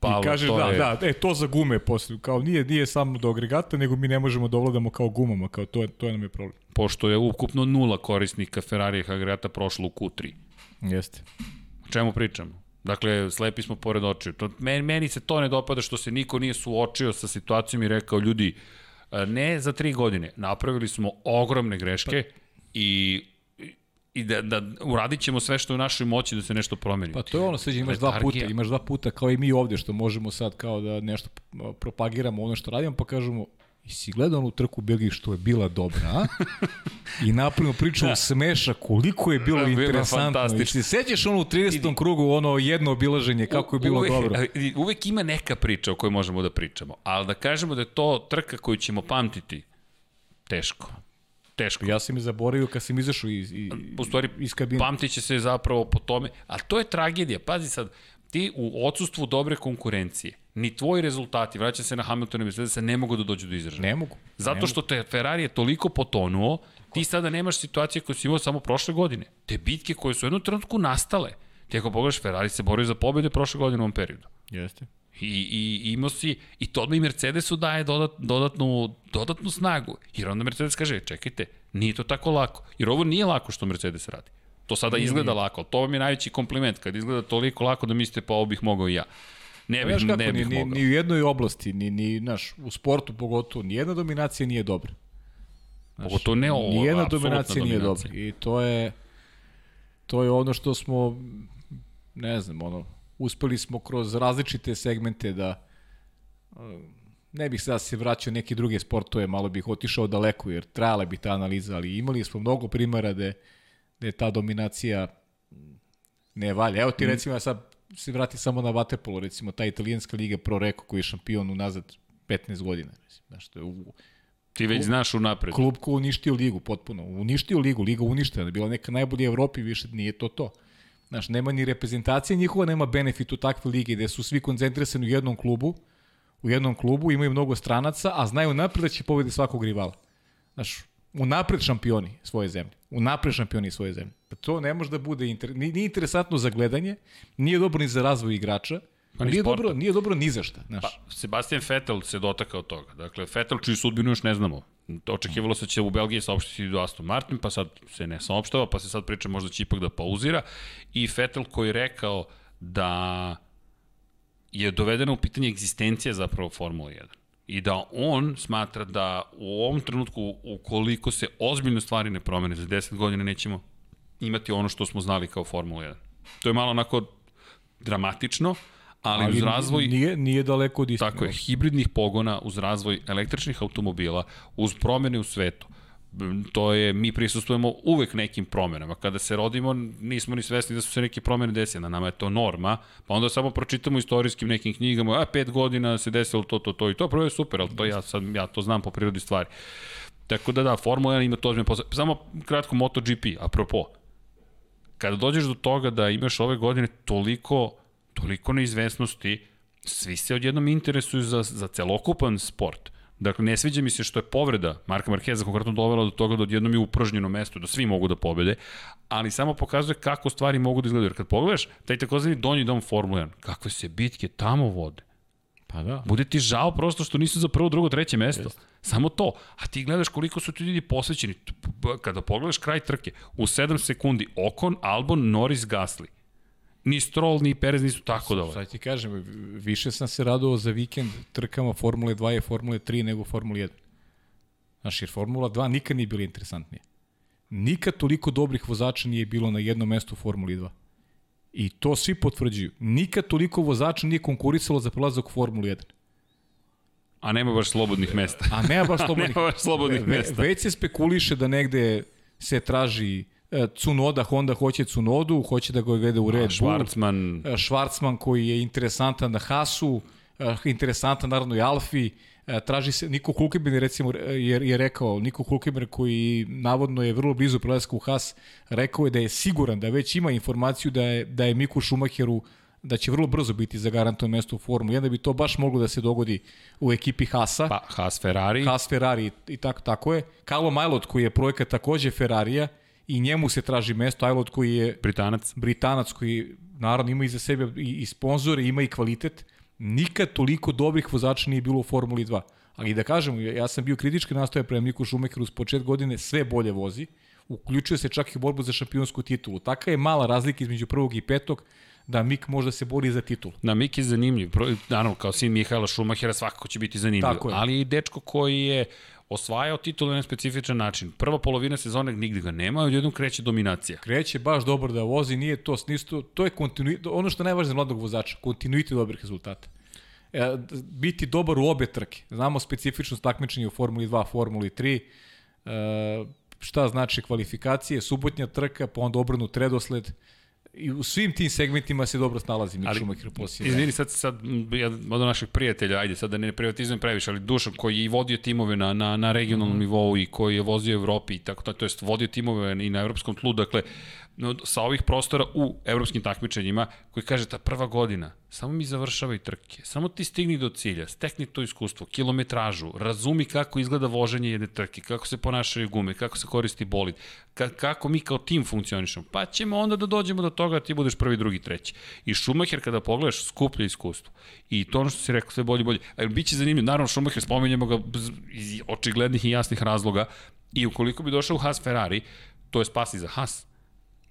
Pa, I kažeš da, je... da, e, to za gume posle, kao nije, nije samo do agregata, nego mi ne možemo da ovladamo kao gumama, kao to, je, to je nam je problem. Pošto je ukupno nula korisnika Ferrari agregata prošlo u Q3. Jeste. O čemu pričamo? Dakle, slepi smo pored očiju. To, meni, meni se to ne dopada što se niko nije suočio sa situacijom i rekao, ljudi, e, ne za tri godine, napravili smo ogromne greške pa... i i da, da uradit ćemo sve što je u našoj moći da se nešto promeni. Pa to je ono, sveđe, imaš dva puta, imaš dva puta kao i mi ovde što možemo sad kao da nešto propagiramo ono što radimo, pa kažemo I si gledao onu trku u Belgiji što je bila dobra, a? I napravimo priču da. smeša koliko je bilo da, interesantno. I se sećaš ono u 30. krugu, ono jedno obilaženje, kako je bilo uvek, dobro. Uvek ima neka priča o kojoj možemo da pričamo, ali da kažemo da je to trka koju ćemo pamtiti, teško. Teško. Ja sam je zaboravio kad sam izašao iz, iz, u stvari, iz kabine. Pamtit će se zapravo po tome, ali to je tragedija. Pazi sad, ti u odsustvu dobre konkurencije, ni tvoji rezultati, vraća se na Hamilton i Mercedes, ne mogu da dođu do izražaja. Ne mogu. Zato što te Ferrari je toliko potonuo, ti sada nemaš situacije koje si imao samo prošle godine. Te bitke koje su u jednom trenutku nastale. Ti ako pogledaš, Ferrari se borio za pobjede prošle godine u ovom periodu. Jeste. I, i imao si, i to odmah i Mercedesu daje dodat, dodatnu, dodatnu snagu. Jer onda Mercedes kaže, čekajte, nije to tako lako. Jer ovo nije lako što Mercedes radi. To sada nije, izgleda nije. lako, to vam je najveći kompliment, kad izgleda toliko lako da mislite pa ovo bih mogao i ja. Ne bih, kako, ne bih ni, mogao. Ni u jednoj oblasti, ni, ni naš, u sportu pogotovo, ni jedna dominacija nije dobra. Znaš, pogotovo ne ovo, Ni jedna dominacija nije dobra. I to je, to je ono što smo, ne znam, ono, uspeli smo kroz različite segmente da ne bih sada se vraćao neki druge sportove, malo bih otišao daleko jer trajala bi ta analiza, ali imali smo mnogo primera da da je ta dominacija ne valja. Evo ti mm. recimo, ja sad se vrati samo na Waterpolo, recimo ta italijanska liga Pro Reko koji je šampion unazad 15 godina. Mislim, znaš, to je u, Ti već znaš unapred. Klub ko uništio ligu potpuno. Uništio ligu, liga uništena. Bila neka najbolja u Evropi, više nije to to. Znaš, nema ni reprezentacije njihova, nema benefit u takve lige gde su svi koncentrisani u jednom klubu, u jednom klubu, imaju mnogo stranaca, a znaju napred da će pobediti svakog rivala. Znaš, unapred šampioni svoje zemlje. Unapred šampioni svoje zemlje. Pa to ne može da bude inter... nije interesantno za gledanje, nije dobro ni za razvoj igrača, Pa nije dobro, nije dobro ni za šta, znaš. Pa, Sebastian Vettel se dotakao toga. Dakle, Vettel čiji sudbinu još ne znamo. Očekivalo se će u Belgiji saopštiti do Aston Martin, pa sad se ne saopštava, pa se sad priča možda će ipak da pauzira. I Vettel koji je rekao da je dovedena u pitanje egzistencija zapravo Formula 1 i da on smatra da u ovom trenutku ukoliko se ozbiljne stvari ne promene za 10 godina nećemo imati ono što smo znali kao Formula 1. To je malo onako dramatično, ali, ali uz razvoj... Nije, nije daleko od istine. Tako je, hibridnih pogona, uz razvoj električnih automobila, uz promene u svetu, to je, mi prisustujemo uvek nekim promenama. Kada se rodimo, nismo ni svesni da su se neke promene desile. Na nama je to norma, pa onda samo pročitamo istorijskim nekim knjigama, a pet godina se desilo to, to, to i to, prvo je super, ali to ja, sad, ja to znam po prirodi stvari. Tako da da, Formula 1 ima to ozbiljno posao. Samo kratko MotoGP, apropo. kada dođeš do toga da imaš ove godine toliko, toliko neizvesnosti, svi se odjednom interesuju za, za celokupan sport. Dakle, ne sviđa mi se što je povreda Marka Markeza konkretno dovela do toga da odjednom je upražnjeno mesto, da svi mogu da pobede, ali samo pokazuje kako stvari mogu da izgledaju. Jer kad pogledaš, taj takozvani donji dom Formula 1, kakve se bitke tamo vode. Pa da. Bude ti žao prosto što nisu za prvo, drugo, treće mesto. Jest. Samo to. A ti gledaš koliko su ti ljudi posvećeni. Kada pogledaš kraj trke, u 7 sekundi Okon, Albon, Norris, Gasly. Ni Stroll, ni Perez nisu tako dole. Sad ti kažem, više sam se radovao za vikend trkama Formule 2 i Formule 3 nego Formule 1. Znaš, jer Formula 2 nikad nije bila interesantnija. Nikad toliko dobrih vozača nije bilo na jednom mestu u Formuli 2. I to svi potvrđuju. Nikad toliko vozača nije konkurisalo za prelazak u Formulu 1. A nema baš slobodnih mesta. A nema baš [laughs] slobodnih, nema baš slobodnih ve, mesta. Već se spekuliše da negde se traži Cunoda, Honda hoće Cunodu, hoće da ga gleda u Red Bull. Schwarzman. Schwarzman koji je interesantan na Hasu, e, interesantan naravno i Alfi. E, traži se, Niko Hulkenberg recimo je, je rekao, Niko Hulkenberg koji navodno je vrlo blizu prelaska u Has, rekao je da je siguran da već ima informaciju da je, da je Miku Schumacheru da će vrlo brzo biti zagarantovan mesto u Formu 1, da bi to baš moglo da se dogodi u ekipi Hasa. Pa, Has Ferrari. Has Ferrari i tako, tako je. Carlo Majlot koji je projekat takođe Ferrarija i njemu se traži mesto. Ajlot koji je Britanac. Britanac koji naravno ima iza sebe i, i sponzore, ima i kvalitet. Nikad toliko dobrih vozača nije bilo u Formuli 2. Ali da kažem, ja sam bio kritički nastoja prema Miku Šumekeru s počet godine, sve bolje vozi. Uključuje se čak i borbu za šampionsku titulu. Taka je mala razlika između prvog i petog da Mik možda se bori za titul. Da, Mik je zanimljiv. Naravno, kao sin Mihajla Šumahera svakako će biti zanimljiv. Ali i dečko koji je osvajao titul na specifičan način. Prva polovina sezone nigde ga nema, a odjednom kreće dominacija. Kreće baš dobro da vozi, nije to snisto, to je kontinuitet, ono što je najvažnije za mladog vozača, kontinuitet dobrih rezultata. E, biti dobar u obe trke. Znamo specifičnost takmičenja u Formuli 2, Formuli 3, e, šta znači kvalifikacije, subotnja trka, pa onda obrnut redosled, i u svim tim segmentima se dobro snalazi Mick Schumacher poslije. Izvini, sad, sad jedan od naših prijatelja, ajde, sad da ne privatizujem previše, ali Dušan koji je i vodio timove na, na, na regionalnom mm nivou i koji je vozio u Evropi i tako to, to jest vodio timove i na evropskom tlu, dakle, sa ovih prostora u evropskim takmičenjima, koji kaže ta prva godina, samo mi završavaj trke, samo ti stigni do cilja, stekni to iskustvo, kilometražu, razumi kako izgleda voženje jedne trke, kako se ponašaju gume, kako se koristi bolid, ka, kako mi kao tim funkcionišemo, pa ćemo onda da dođemo do toga da ti budeš prvi, drugi, treći. I Schumacher kada pogledaš skuplja iskustvo. I to ono što si rekao, sve bolje, bolje. Ali biće zanimljivo, naravno Schumacher spomenjemo ga iz očiglednih i jasnih razloga i ukoliko bi došao u Haas Ferrari, to je spas i za Haas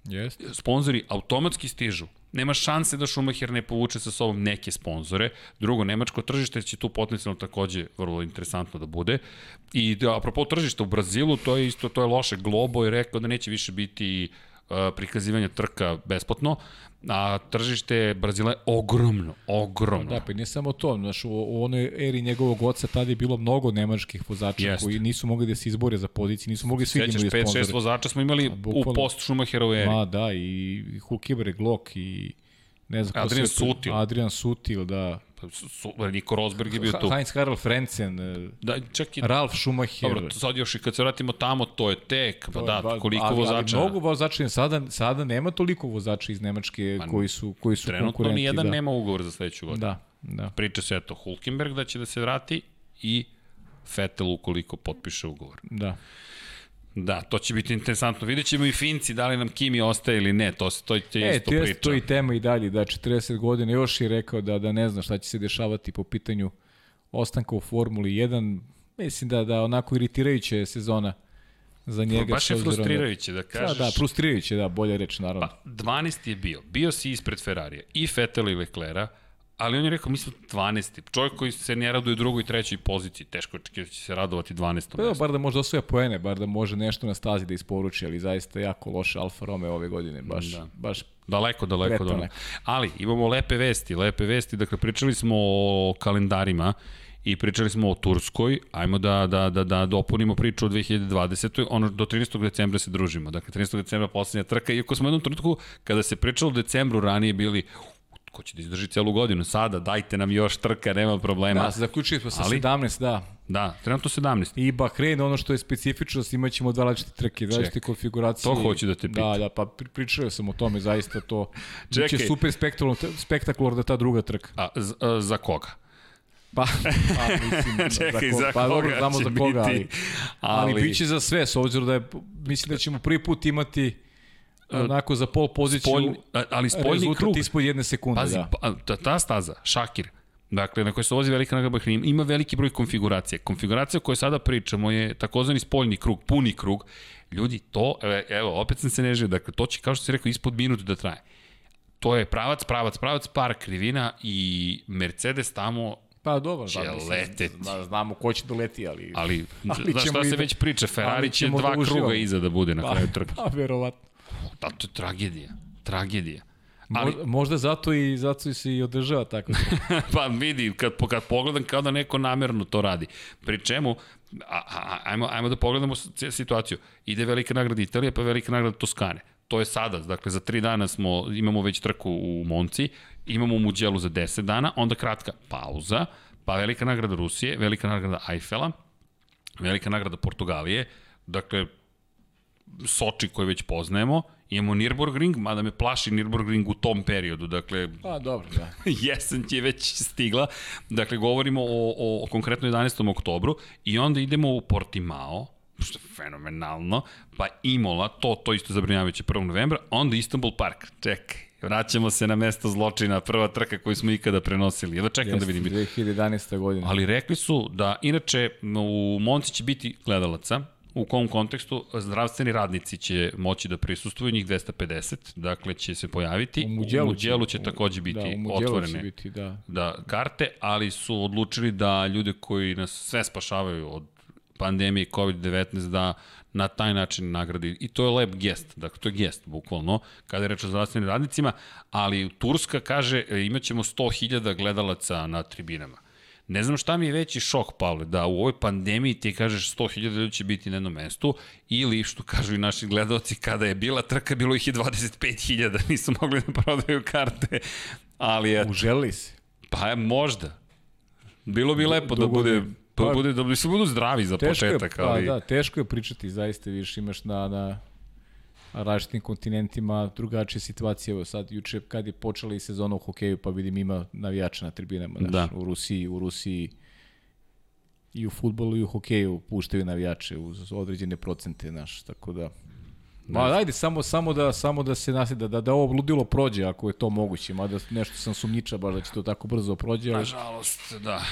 Yes. Sponzori automatski stižu. Nema šanse da Schumacher ne povuče sa sobom neke sponzore. Drugo, nemačko tržište će tu potencijalno takođe vrlo interesantno da bude. I da, apropo tržišta u Brazilu, to je isto, to je loše. Globo je rekao da neće više biti uh, prikazivanja trka besplatno, a tržište Brazila je ogromno, ogromno. Da, pa i ne samo to, znaš, u, u onoj eri njegovog oca tada je bilo mnogo nemačkih vozača Jest. koji nisu mogli da se izbore za pozicije, nisu mogli svi da imaju sponzore. 5-6 vozača smo imali u post Schumacherovoj eri. Ma da, i Hulkenberg, Glock i ne znam Adrian Sutil. Adrian Sutil, da. Niko Rosberg je bio tu. Heinz Harald Frenzen, da, čak i, Ralf Schumacher. Dobro, sad još i kad se vratimo tamo, to je tek, pa da, ba, koliko ali, vozača. Ali mnogo vozača, sada, sada nema toliko vozača iz Nemačke pa, koji su, koji su trenutno konkurenti. Trenutno nijedan da. nema ugovor za sledeću godinu. Da, da. Priča se eto Hulkenberg da će da se vrati i Vettel ukoliko potpiše ugovor. Da. Da, to će biti interesantno. Vidjet ćemo i Finci, da li nam Kimi ostaje ili ne, to, to, to je e, isto priča. to i tema i dalje, da 40 godina još je rekao da, da ne zna šta će se dešavati po pitanju ostanka u Formuli 1. Mislim da, da onako iritirajuća sezona za njega. Baš je frustrirajuće da kažeš. Da, da, frustrirajuće, da, bolje reč, naravno. Pa, 12 je bio. Bio si ispred Ferrarija i Vettel i Leclerc, ali on je rekao, mi smo 12. Čovjek koji se ne raduje drugoj i trećoj poziciji, teško očekivati da će se radovati 12. Pa da, bar da može osvoja poene, bar da može nešto na stazi da isporuči, ali zaista jako loše Alfa Romeo ove godine, baš, da. baš Daleko, daleko, daleko. Ali imamo lepe vesti, lepe vesti, dakle pričali smo o kalendarima i pričali smo o Turskoj, ajmo da, da, da, da dopunimo priču o 2020. Ono, do 13. decembra se družimo. Dakle, 13. decembra poslednja trka, iako smo u jednom trenutku, kada se pričalo o decembru, ranije bili ko će da izdrži celu godinu. Sada, dajte nam još trka, nema problema. Da, zaključili smo sa Ali- 17, da. Da, trenutno 17. I Bahrein, ono što je specifičnost, imat ćemo dva različite trke, različite konfiguracije. to hoću da te pitam. Da, da, pa pri- pričao sam o tome, zaista to. [laughs] Čekaj. Biće super spektakularno, da ta druga trka. A, z, a, za koga? Pa, [laughs] pa mislim, [laughs] Čekaj, ko- za pa, dobro, koga znamo će za koga, ali, biti, ali, ali- biće za sve, s obzirom da je, mislim da ćemo prvi put imati onako za pol poziciju Spoljni, ali spoljni krug. ispod jedne sekunde. Pazi, da. pa, ta, ta staza, Šakir, dakle, na kojoj se vozi velika nagrada Bahrein, ima veliki broj konfiguracija. Konfiguracija o kojoj sada pričamo je takozvani spoljni krug, puni krug. Ljudi, to, e, evo, opet sam se nežio, dakle, to će, kao što si rekao, ispod minut da traje. To je pravac, pravac, pravac, par krivina i Mercedes tamo Pa dobro, će da, leteti. da, znamo ko će da leti, ali... Ali, [laughs] Ali znaš ćemo šta se da- već priča, Ferrari će ćemo dva da kruga iza da bude na kraju trke. [laughs] Pa, verovatno. Da, to je tragedija. Tragedija. Ali. Možda zato i zato se i održava tako. [laughs] pa vidi, kad, kad pogledam kao da neko namerno to radi. Pri čemu, a, a, ajmo, ajmo da pogledamo situaciju. Ide velika nagrada Italije, pa velika nagrada Toskane. To je sada, dakle za tri dana smo, imamo već trku u Monci, imamo Muđelu za 10 dana, onda kratka pauza, pa velika nagrada Rusije, velika nagrada Eiffela, velika nagrada Portugalije, dakle Soči koji već poznajemo, imamo Nürburgring, mada me plaši Nürburgring u tom periodu, dakle Pa dobro, da. [laughs] jesen je već stigla. Dakle, govorimo o, o, o konkretno 11. oktobru i onda idemo u Portimao, što je fenomenalno, pa Imola, to, to isto zabrinjavajuće 1. novembra, onda Istanbul Park. Čekaj, vraćamo se na mesto zločina, prva trka koju smo ikada prenosili. Jedva čekam da Jeste, vidim. 2011. godina. Ali rekli su da, inače, u Monci će biti gledalaca, u kom kontekstu zdravstveni radnici će moći da prisustuju, njih 250, dakle će se pojaviti. U Muđelu, u Muđelu će u- takođe biti da, u Muđelu otvorene će biti, da. da karte, ali su odlučili da ljude koji nas sve spašavaju od pandemije COVID-19 da na taj način nagradi. I to je lep gest, dakle to je gest bukvalno, kada je reč o zdravstvenim radnicima, ali Turska kaže imaćemo 100.000 gledalaca na tribinama. Ne znam šta mi je veći šok, Pavle, da u ovoj pandemiji ti kažeš 100.000 ljudi će biti na jednom mestu, ili što kažu i naši gledalci, kada je bila trka, bilo ih je 25.000, [laughs] nisu mogli da prodaju karte, ali eto, Uželi se. Pa je, možda. Bilo bi lepo da bude, pa, pa- bude, da bi se budu zdravi za Teško je, početak, pa, ali... da, teško je pričati, zaista viš imaš na, na različitim kontinentima drugačije situacije. Evo sad, juče kad je počela i sezona u hokeju, pa vidim ima navijača na tribinama. Znaš, Da. U Rusiji, u Rusiji i u futbolu i u hokeju puštaju navijače uz određene procente, znaš, tako da... Ma ajde, samo, samo, da, samo da se nasi, da, da, da ovo ludilo prođe, ako je to moguće, mada nešto sam sumnjiča baš da će to tako brzo prođe, ali Nažalost, da.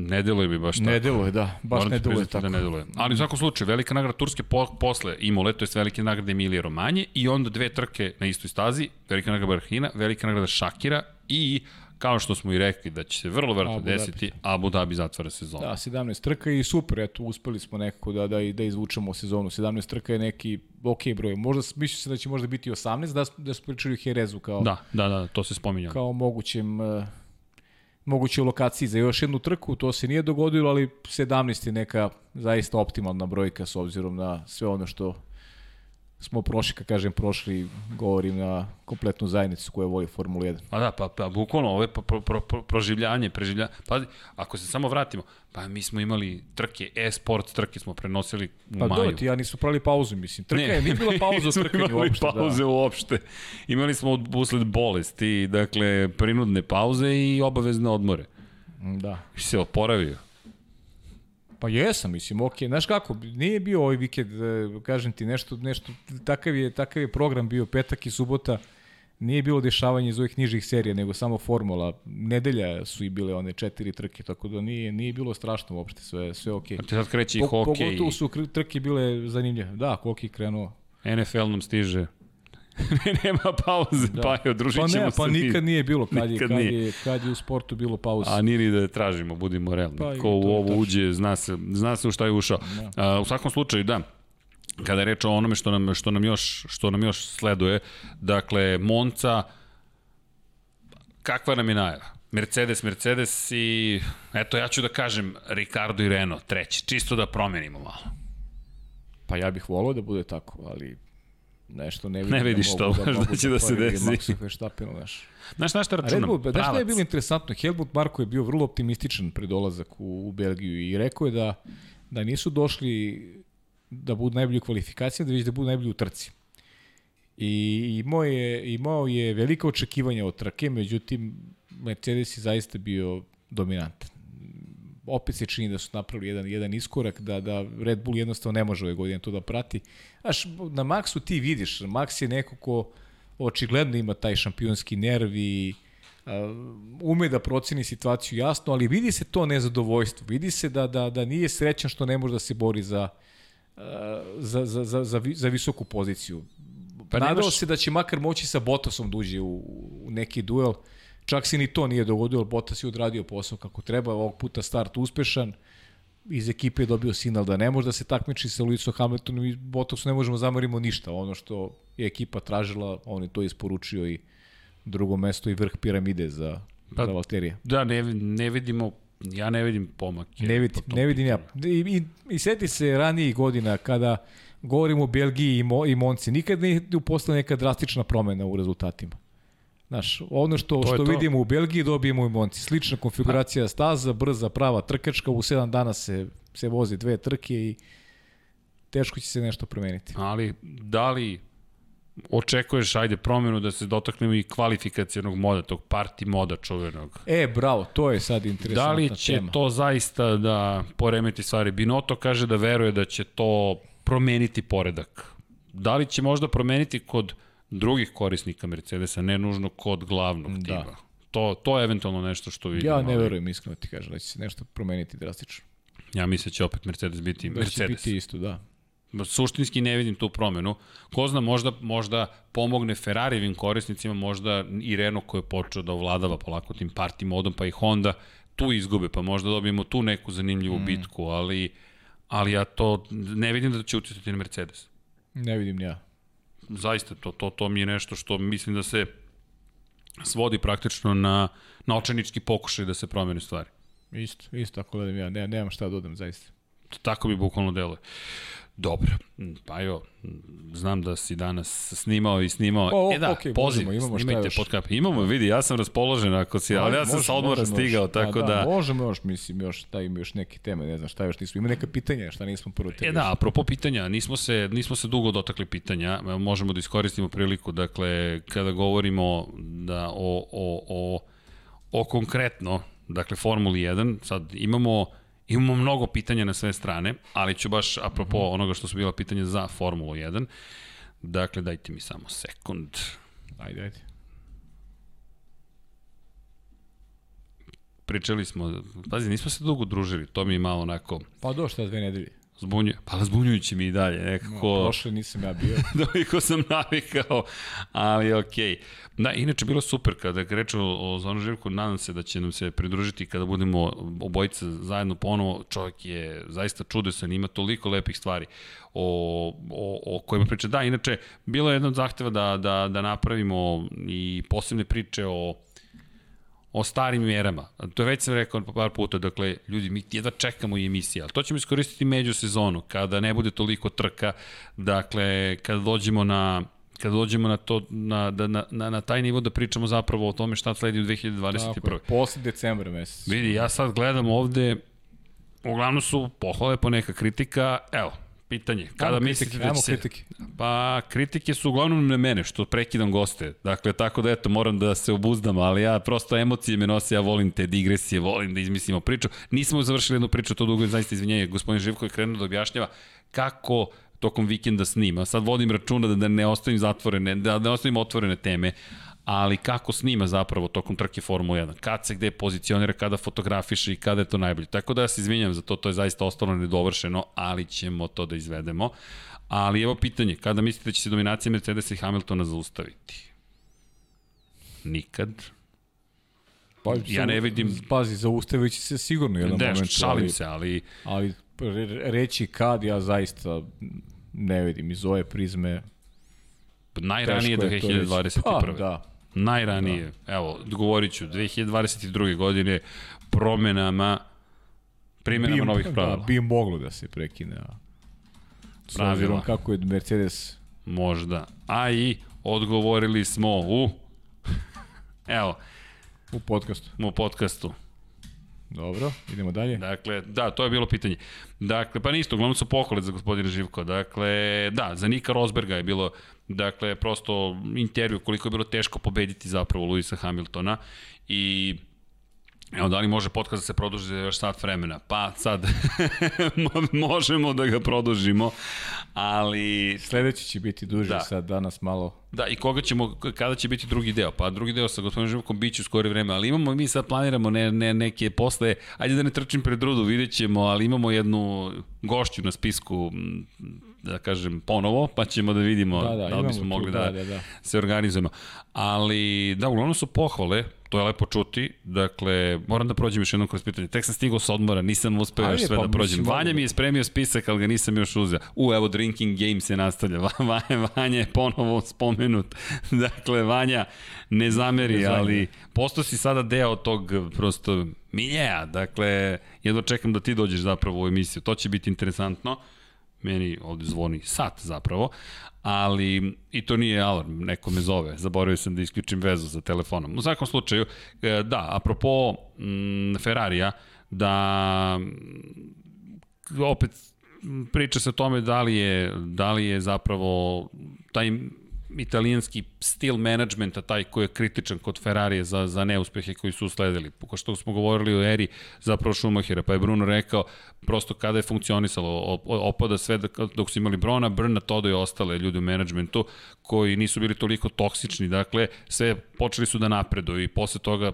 Ne deluje bi baš tako. ne deluje, da, baš Moram ne deluje priznati tako. Da ne deluje. Ali u svakom slučaju, velika nagrada Turske po, posle Imole, to je velike nagrade Emilije Romanje i onda dve trke na istoj stazi, velika nagrada Barhina, velika nagrada Šakira i kao što smo i rekli da će se vrlo Dhabi. desiti, Abu Dhabi zatvara sezonu. Da, 17 trka i super, eto, uspeli smo nekako da, da, da izvučemo sezonu. 17 trka je neki ok broj. Možda, mislio se da će možda biti 18, da, da smo pričali o Herezu kao, Da, da, da, to se spominjalo. kao mogućem, uh, mogućoj lokaciji za još jednu trku. To se nije dogodilo, ali 17 je neka zaista optimalna brojka s obzirom na sve ono što smo prošli, kad kažem prošli, govorim na kompletnu zajednicu koja voli Formulu 1. Pa da, pa, pa bukvalno, ovo je pro, pro, pro, pro, proživljanje, preživljanje. Pa, ako se samo vratimo, pa mi smo imali trke, e-sport trke smo prenosili u Pa maju. dobro, ti ja nisu pravili pauzu, mislim. Trka je, nije bila pauza [laughs] u trkanju imali uopšte. pauze uopšte. Imali smo usled bolesti, dakle, prinudne pauze i obavezne odmore. Da. da. I se oporavio. Pa jesam, mislim, ok. Znaš kako, nije bio ovaj vikend, e, kažem ti, nešto, nešto, takav je, takav je program bio petak i subota, nije bilo dešavanje iz ovih nižih serija, nego samo formula. Nedelja su i bile one četiri trke, tako da nije, nije bilo strašno uopšte, sve, sve ok. Ti sad kreće i Po, hokej, pogotovo su trke bile zanimljive. Da, hokej krenuo. NFL nam stiže. [laughs] Nema pauze, da. pa je, družit Pa ćemo ne, se pa nikad nije bilo, kad, je, Nikad kad, nije. je, kad je u sportu bilo pauza. A nije ni da je tražimo, budimo realni. Pa Ko u je ovo tačno. uđe, zna se, zna se u šta je ušao. A, u svakom slučaju, da, kada je reč o onome što nam, što nam, još, što nam još sleduje, dakle, Monca, kakva nam je najava? Mercedes, Mercedes i, eto, ja ću da kažem Ricardo i Renault, treći, čisto da promenimo malo. Pa ja bih volao da bude tako, ali nešto ne vidim. Ne vidiš da mogu, to, da, [laughs] mogu da će da se poredim desi. Maxu Verstappenu, znaš. Znaš na šta A Red računam? Bull, znaš šta je bilo interesantno? Helmut Marko je bio vrlo optimističan pred dolazak u, u Belgiju i rekao je da, da nisu došli da budu najbolji u kvalifikacijama, da već da budu najbolji u trci. I imao je, imao je velika očekivanja od trke, međutim Mercedes je zaista bio dominantan. Opet se čini da su napravili jedan, jedan iskorak, da, da Red Bull jednostavno ne može ove godine to da prati. Znaš, na Maxu ti vidiš, Max je neko ko očigledno ima taj šampionski nerv i uh, ume da proceni situaciju jasno, ali vidi se to nezadovoljstvo. Vidi se da, da, da nije srećan što ne može da se bori za, uh, za, za, za, za, za visoku poziciju. Pa Nadao nemaš- se da će makar moći sa Bottasom da uđe u, u neki duel. Čak se ni to nije dogodilo, Bottas je odradio posao kako treba, ovog puta start uspešan. Iz ekipe je dobio signal da ne može da se takmiči sa Lewisom Hamiltonom i Bottasu ne možemo zamerimo ništa. Ono što je ekipa tražila, on je to isporučio i drugo mesto i vrh piramide za, Pa- za Valterija. Da, ne, ne vidimo, ja ne vidim pomake. Ne, vidim, po ne vidim ja. I, i, I seti se ranijih godina kada govorimo o Belgiji i, Mo, i Monci, nikad nije upostala neka drastična promena u rezultatima. Znaš, ono što, To što to. vidimo u Belgiji dobijemo i u Monci. Slična konfiguracija staza, brza, prava trkačka, u 7 dana se, se vozi dve trke i teško će se nešto promeniti. Ali da li očekuješ, ajde, promenu da se dotaknemo i kvalifikacijenog moda, tog party moda čuvenog? E, bravo, to je sad Da interesantna li će tema. to zaista da poremeti stvari? Binoto kaže da veruje da će to promeniti poredak. Da li će možda promeniti kod drugih korisnika Mercedesa, ne nužno kod glavnog Da. tima? To, to je eventualno nešto što vidimo. Ja ne ali verujem, iskreno ti kažem, da će se nešto promeniti drastično. Ja mislim da će opet Mercedes biti Da će Mercedes. biti isto, da. Suštinski ne vidim tu promenu. Ko zna, možda, možda pomogne Ferrarijevim korisnicima, možda i Renault koji je počeo da ovladava polako tim party modom, pa i Honda tu izgube, pa možda dobijemo tu neku zanimljivu mm. bitku, ali, ali ja to ne vidim da će uticati na Mercedes. Ne vidim ja. Zaista, to, to, to mi je nešto što mislim da se svodi praktično na, na očajnički pokušaj da se promene stvari. Isto, isto tako gledam ja, ne, nemam šta da dodam zaista. Tako bi bukvalno deluje. Dobro, pa jo, znam da si danas snimao i snimao. O, e da, okej, poziv, možemo, imamo šta snimajte još. pod kap. Imamo, vidi, ja sam raspoložen ako si, ali ja sam sa odmora možemo stigao, još. tako da, da... da. Možemo još, mislim, još, da ima još neke teme, ne znam šta još nismo. Ima neka pitanja, šta nismo prvo te E da, apropo pitanja, nismo se, nismo se dugo dotakli pitanja, možemo da iskoristimo priliku, dakle, kada govorimo da o, o, o, o konkretno, dakle, Formuli 1, sad imamo Imamo mnogo pitanja na sve strane, ali ću baš apropo onoga što su bila pitanja za Formulu 1. Dakle, dajte mi samo sekund. Ajde, ajde. Pričali smo, pazi, nismo se dugo družili, to mi je malo onako Pa do šta dve nedelje. Zbunjuje, pa zbunjujući mi i dalje, nekako... Prošle nisam ja bio. [laughs] Doliko sam navikao, ali okej. Okay. Da, inače bilo super kada reče o, o Zvonu Živku, nadam se da će nam se pridružiti kada budemo obojica zajedno ponovo. Čovjek je zaista čudesan, ima toliko lepih stvari o, o, o kojima priča. Da, inače, bilo je jedna od zahteva da, da, da napravimo i posebne priče o o starim mjerama. To već sam rekao par puta, dakle, ljudi, mi jedva čekamo i emisije, ali to ćemo iskoristiti među sezonu, kada ne bude toliko trka, dakle, kada dođemo na kada dođemo na to na, da, na, na, na taj nivo da pričamo zapravo o tome šta sledi u 2021. Tako je, posle decembra mesec. Vidi, ja sad gledam ovde, uglavnom su pohvale po neka kritika, evo, pitanje, kada Ajmo mislite kritike, da će se... kritike. Pa, kritike su uglavnom na mene, što prekidam goste. Dakle, tako da, eto, moram da se obuzdam, ali ja prosto emocije me nosi, ja volim te digresije, volim da izmislimo priču. Nismo završili jednu priču, to dugo je zaista izvinjenje. Gospodin Živko je krenuo da objašnjava kako tokom vikenda snima. Sad vodim računa da, da ne ostavim zatvorene, da ne ostavim otvorene teme, ali kako snima zapravo tokom trke Formula 1, kad se gde pozicionira, kada fotografiše i kada je to najbolje. Tako da ja se izvinjam za to, to je zaista ostalo nedovršeno, ali ćemo to da izvedemo. Ali evo pitanje, kada mislite da će se dominacija Mercedesa i Hamiltona zaustaviti? Nikad. Pa, Ja ne vidim- Pazi, zaustavit će se sigurno jedan Ne, moment. šalim ali, se, ali Ali re- reći kad, ja zaista ne vidim iz ove prizme. najranije do teško je to reći. 2021. Pa, da. Najranije. Da. Evo, govorit ću, 2022. godine promenama primjenama novih pravila. Da, bi moglo da se prekine. a Pravila. kako je Mercedes možda. A i odgovorili smo u... [laughs] Evo, U podcastu. u podcastu. Dobro, idemo dalje. Dakle, da, to je bilo pitanje. Dakle, pa nisto, uglavnom su pohvale za gospodina Živko. Dakle, da, za Nika Rosberga je bilo, dakle, prosto intervju koliko je bilo teško pobediti zapravo Luisa Hamiltona i Evo, da li može podcast da se produži za još sat vremena? Pa sad, [laughs] možemo da ga produžimo, ali... Sledeći će biti duže, Da. sad danas malo... Da, i koga ćemo, kada će biti drugi deo? Pa drugi deo sa gospodinom Živkom biće u skore vreme, ali imamo, mi sad planiramo ne, ne, neke posle, ajde da ne trčim pred rudu, vidjet ćemo, ali imamo jednu gošću na spisku, da kažem, ponovo, pa ćemo da vidimo Da, da, da li bismo tu, mogli da, da, da, da. se organizujemo. Ali, da, uglavnom su pohvale, to je lepo čuti, dakle, moram da prođem još jednom kroz pitanje. Tek sam stigao sa odmora, nisam uspeo Ajde, još sve pa da prođem. mislim, Vanja mi je spremio spisak, ali ga nisam još uzeo. U, evo, Drinking Game se nastavlja. [laughs] Vanja, Vanja je ponovo spomenut. [laughs] dakle, Vanja, ne zameri, Ne zameri. ali posto si sada deo tog prosto miljeja. Dakle, jedno čekam da ti dođeš zapravo u emisiju. To će biti interesantno. Meni ovde zvoni sat zapravo, ali i to nije alarm, neko me zove, zaboravio sam da isključim vezu sa telefonom. U svakom slučaju, e, da, apropo mm, Ferrarija, da mm, opet priča se o tome da li je, da li je zapravo taj italijanski stil menadžmenta taj koji je kritičan kod Ferrarije za, za neuspehe koji su usledili. Ko što smo govorili o eri zapravo Schumachera, pa je Bruno rekao prosto kada je funkcionisalo, op- opada sve dok su imali Brona, Brna, Todo i ostale ljudi u menadžmentu koji nisu bili toliko toksični, dakle sve počeli su da napreduju i posle toga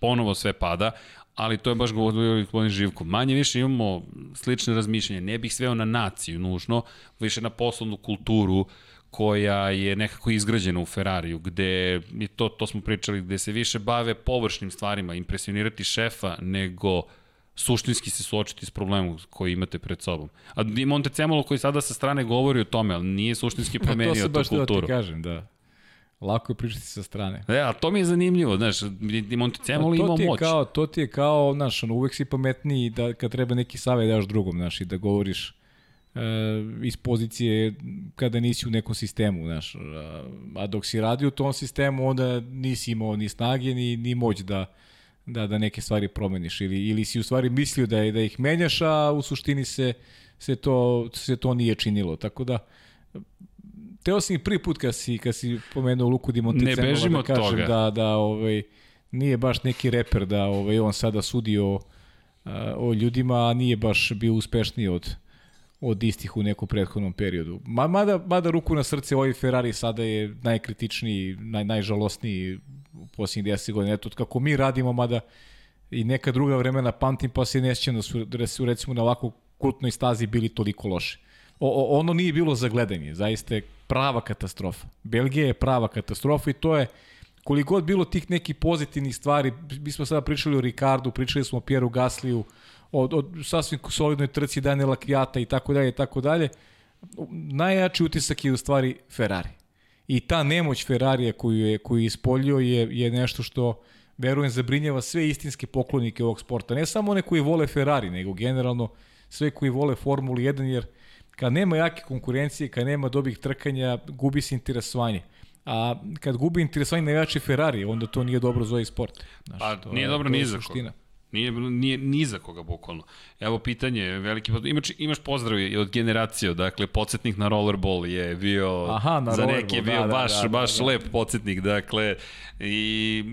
ponovo sve pada, ali to je baš govorio gospodin Živko. Manje više imamo slične razmišljanje. Ne bih sveo na naciju nužno, više na poslovnu kulturu koja je nekako izgrađena u Ferrariju, gde, i to, to smo pričali, gde se više bave površnim stvarima, impresionirati šefa, nego suštinski se suočiti s problemom koji imate pred sobom. A Montecemolo koji sada sa strane govori o tome, ali nije suštinski [laughs] to promenio se tu baš da ti kulturu. kažem, da. Lako je pričati sa strane. E, a to mi je zanimljivo, znaš, Montecemolo to je moć. Kao, to ti je kao, znaš, ono, uvek si pametniji da kad treba neki savjet daš drugom, znaš, i da govoriš iz pozicije kada nisi u nekom sistemu, znaš. A, dok si radio u tom sistemu, onda nisi imao ni snage, ni, ni moć da, da, da neke stvari promeniš. Ili, ili si u stvari mislio da, je, da ih menjaš, a u suštini se, se, to, se to nije činilo. Tako da, Teo sam i prvi put kad si, kad si pomenuo Luku Di Montezemolo Ne da kažem toga. da, da ovaj, nije baš neki reper da ovaj, on sada sudi o, o ljudima, a nije baš bio uspešniji od, od istih u nekom prethodnom periodu. Ma, mada, mada ruku na srce, ovaj Ferrari sada je najkritičniji, naj, najžalosniji u posljednjih 10 godina. Eto, kako mi radimo, mada i neka druga vremena pamtim, pa se ne sjećam da su, da su recimo na ovako kultnoj stazi bili toliko loše. O, o, ono nije bilo za gledanje, zaista je prava katastrofa. Belgija je prava katastrofa i to je koliko god bilo tih nekih pozitivnih stvari, mi smo sada pričali o Ricardu, pričali smo o Pieru Gasliju, o, o sasvim solidnoj trci Daniela Kijata i tako dalje i tako dalje. Najjači utisak je u stvari Ferrari. I ta nemoć Ferrarija koju je, koju je ispoljio je, je nešto što verujem zabrinjava sve istinske poklonike ovog sporta. Ne samo one koji vole Ferrari, nego generalno sve koji vole Formulu 1, jer kad nema jake konkurencije, kad nema dobrih trkanja, gubi se interesovanje. A kad gubi interesovanje najjači Ferrari, onda to nije dobro za ovaj sport. Znaš, Pa to nije je- dobro ni za koga. Nije, bilo- nije ni za koga, bukvalno. Evo pitanje, veliki. Imaš, imaš pozdrav i od generacije, dakle, podsjetnik na rollerball je bio, Aha, na za neke je bio da, da, baš, da, da, baš da. lep podsjetnik, dakle, i,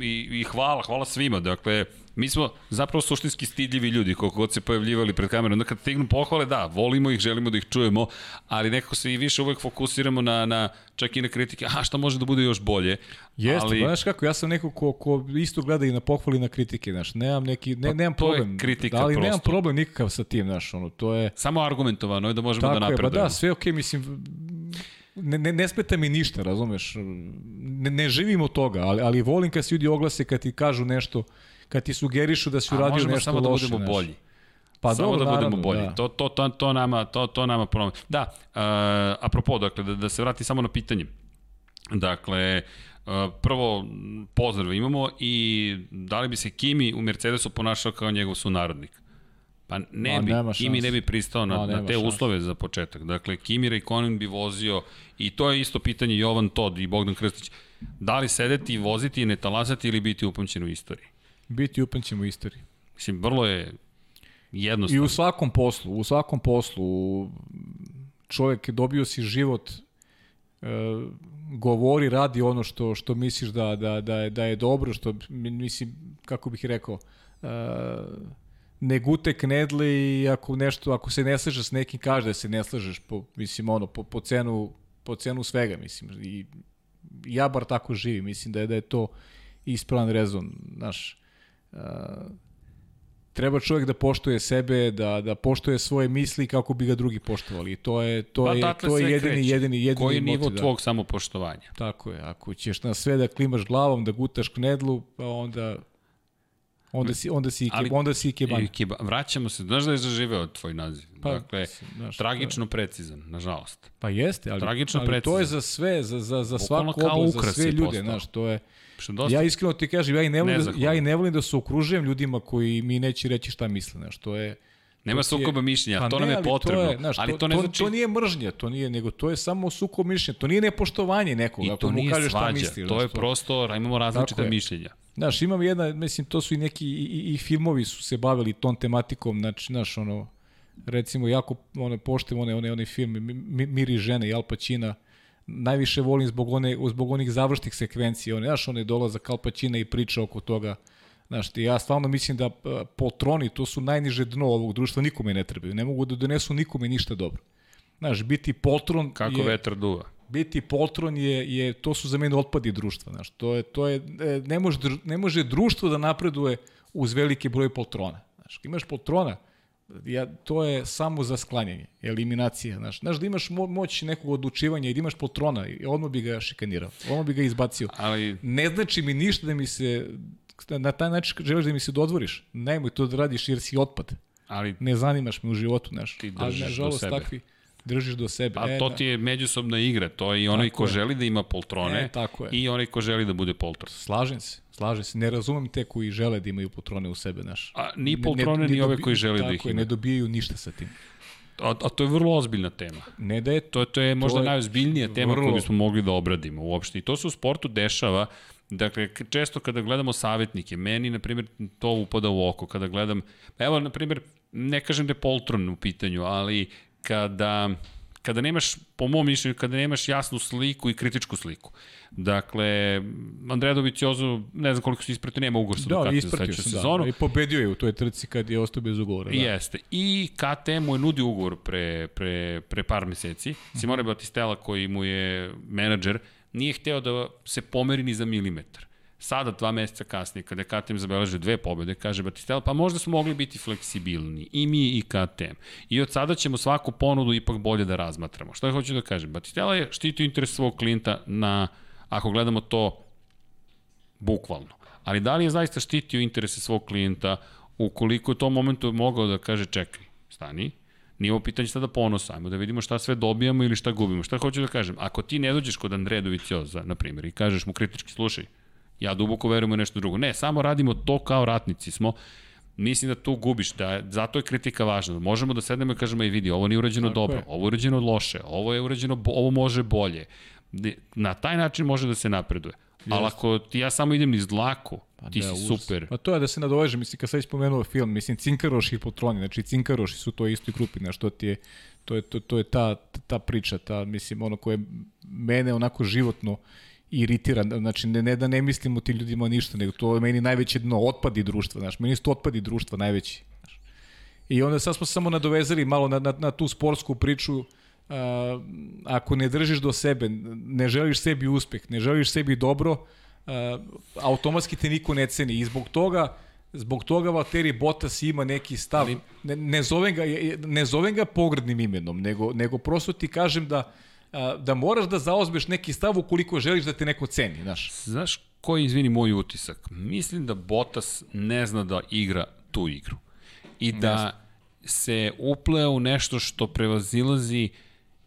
i, i hvala, hvala svima, dakle, mi smo zapravo suštinski stidljivi ljudi, koliko god se pojavljivali pred kamerom. Onda kad stignu pohvale, da, volimo ih, želimo da ih čujemo, ali nekako se i više uvek fokusiramo na, na čak i na kritike, aha, šta može da bude još bolje. Jeste, ali, znaš kako, ja sam neko ko, ko isto gleda i na pohvali i na kritike, znaš, nemam neki, ne, Pa nemam to je problem. kritika da, ali nemam prosto. problem nikakav sa tim, znaš, ono, to je... Samo argumentovano je da možemo Tako da je, pa napredujemo. da, sve okej, mislim, ne, ne, ne smeta mi ništa, razumeš, ne, ne živim od toga, ali, ali volim kad se ljudi oglase, kad ti kažu nešto, kad ti sugerišu da si A uradio možemo nešto samo loše. da budemo bolji. Pa samo dobro, da budemo naravno, bolji. Da. To, to, to, to nama, to, to nama problem. Da, uh, apropo, dakle, da, da se vrati samo na pitanje. Dakle, uh, prvo, pozdrav imamo i da li bi se Kimi u Mercedesu ponašao kao njegov sunarodnik? Pa ne bi, Kimi ne bi pristao na, na te šans. uslove za početak. Dakle, Kimi Raikkonen bi vozio i to je isto pitanje Jovan Tod i Bogdan Krstić. Da li sedeti voziti i ne talasati ili biti upamćen u istoriji? Biti upamćen u istoriji. Mislim, vrlo je jednostavno. I u svakom poslu, u svakom poslu čovjek dobio si život e, govori, radi ono što što misliš da da da je da je dobro, što mislim kako bih rekao, e, ne gute knedli i ako nešto ako se ne slažeš s nekim kaže da se ne slažeš po mislim ono po, po cenu po cenu svega mislim i ja bar tako živim mislim da je da je to ispravan rezon naš uh, treba čovjek da poštuje sebe, da da poštuje svoje misli kako bi ga drugi poštovali. To je to pa, je to je jedini kreće. jedini jedini Koji je nivo da. tvog samopoštovanja? Tako je. Ako ćeš na sve da klimaš glavom, da gutaš knedlu, pa onda onda si onda si Ali, onda si keban. Keba, vraćamo se, znaš da je zaživeo tvoj naziv. Pa, dakle, znaš, tragično je. precizan, nažalost. Pa jeste, ali tragično ali precizan. to je za sve, za za za svaku oblast, za sve ljude, znaš, to je Što dosta... Ja iskreno ti kažem, ja i ne volim, da, ja i ne volim da se okružujem ljudima koji mi neće reći šta misle, znaš, to je... Nema sukoba mišljenja, pa to ne, nam je potrebno. To je, znaš, ali to, to ne znači... To nije mržnja, to nije, nego to je samo sukob mišljenja, to nije nepoštovanje nekoga, I to nije svađa, misli. to je to... prosto, imamo različite mišljenja. Znaš, imam jedna, mislim, to su i neki, i, i filmovi su se bavili tom tematikom, znači, znaš, ono, recimo, jako, ono, poštem one, one, one film, Miri žene i Al Pacina, najviše volim zbog, one, zbog onih završnih sekvencija, one, znaš, one dolaza Kalpaćina i priča oko toga, Znaš, ja stvarno mislim da poltroni, to su najniže dno ovog društva, nikome ne trebaju. Ne mogu da donesu nikome ništa dobro. Znaš, biti poltron Kako je, vetar duva. Biti poltron je, je, to su za mene otpadi društva. Znaš, to je, to je, e, ne, može, ne može društvo da napreduje uz veliki broj poltrona. Znaš, imaš poltrona, ja, to je samo za sklanjanje, eliminacija. Znaš, znaš da imaš mo moć nekog odlučivanja i da imaš poltrona, i odmah bi ga šikanirao, odmah bi ga izbacio. Ali... Ne znači mi ništa da mi se, na taj način želiš da mi se dodvoriš. Nemoj to da radiš jer si otpad. Ali... Ne zanimaš me u životu, znaš. Ti držiš Ali, nažalost, do sebe. Takvi, držiš do sebe. A e, to da. ti je međusobna igra, to je i onaj ko je. želi da ima poltrone e, tako je. i onaj ko želi da bude poltron. Slažem se. Slaže se, ne razumem te koji žele da imaju poltrone u sebe, naš. A ni poltrone, ne, ne, ni ove koji žele da ih imaju. ne dobijaju ništa sa tim. A, a to je vrlo ozbiljna tema. Ne da je... To, to je možda to je najozbiljnija tema vrlo... koju bismo mogli da obradimo uopšte. I to se u sportu dešava, Dakle, često kada gledamo savjetnike, meni, na primjer, to upada u oko. Kada gledam, evo, na primjer, ne kažem da je Poltron u pitanju, ali kada kada nemaš, po mom mišljenju, kada nemaš jasnu sliku i kritičku sliku. Dakle, Andreja Doviciozo, ne znam koliko se ispratio, nema ugovor sa da, Ducati za sledeću da. sezonu. Da, I pobedio je u toj trci kad je ostao bez ugovora. Da. Jeste. I KTM mu je nudio ugovor pre, pre, pre par meseci. -hmm. Simone Batistella koji mu je menadžer, nije hteo da se pomeri ni za milimetar. Sada, dva meseca kasnije, kada je KTM zabeleže dve pobjede, kaže Batistella, pa možda smo mogli biti fleksibilni, i mi i KTM. I od sada ćemo svaku ponudu ipak bolje da razmatramo. Što hoću da kažem? Batistella je štitio interes svog klijenta na, ako gledamo to bukvalno. Ali da li je zaista štitio interese svog klijenta ukoliko je u tom momentu mogao da kaže čekaj, stani, Nije ovo pitanje sada ponosa, ajmo da vidimo šta sve dobijamo ili šta gubimo. Šta hoću da kažem? Ako ti ne dođeš kod Andreja Dovicioza, na primjer, i kažeš mu kritički, slušaj, Ja duboko verujem u nešto drugo. Ne, samo radimo to kao ratnici smo. Mislim da tu gubiš, da zato je kritika važna. Možemo da sednemo i kažemo i vidi, ovo nije urađeno Tako dobro, je. ovo je urađeno loše, ovo je urađeno, ovo može bolje. Na taj način može da se napreduje. Yes. Ali ako ti ja samo idem niz dlaku, pa ti da, si super. Pa to je da se nadoveže, mislim, kad sam već spomenuo film, mislim, Cinkaroš i Poltroni, znači Cinkaroši su to istoj grupi, znaš, to ti je, to je, to, to je ta, ta priča, ta, mislim, ono koje mene onako životno iritiran, znači ne, ne da ne mislim o tim ljudima ništa, nego to je meni najveće dno, otpadi društva, znaš, meni su to otpadi društva najveći. Znaš. I onda sad smo samo nadovezali malo na, na, na tu sportsku priču, uh, ako ne držiš do sebe, ne želiš sebi uspeh, ne želiš sebi dobro, uh, automatski te niko ne ceni i zbog toga zbog toga Valtteri Bottas ima neki stav, ne, ne, zovem ga, ne zovem ga pogrednim imenom, nego, nego prosto ti kažem da da moraš da zaozbeš neki stav ukoliko želiš da te neko ceni, znaš. Znaš koji, izvini, moj utisak? Mislim da Bottas ne zna da igra tu igru. I da Jasne. se upleo u nešto što prevazilazi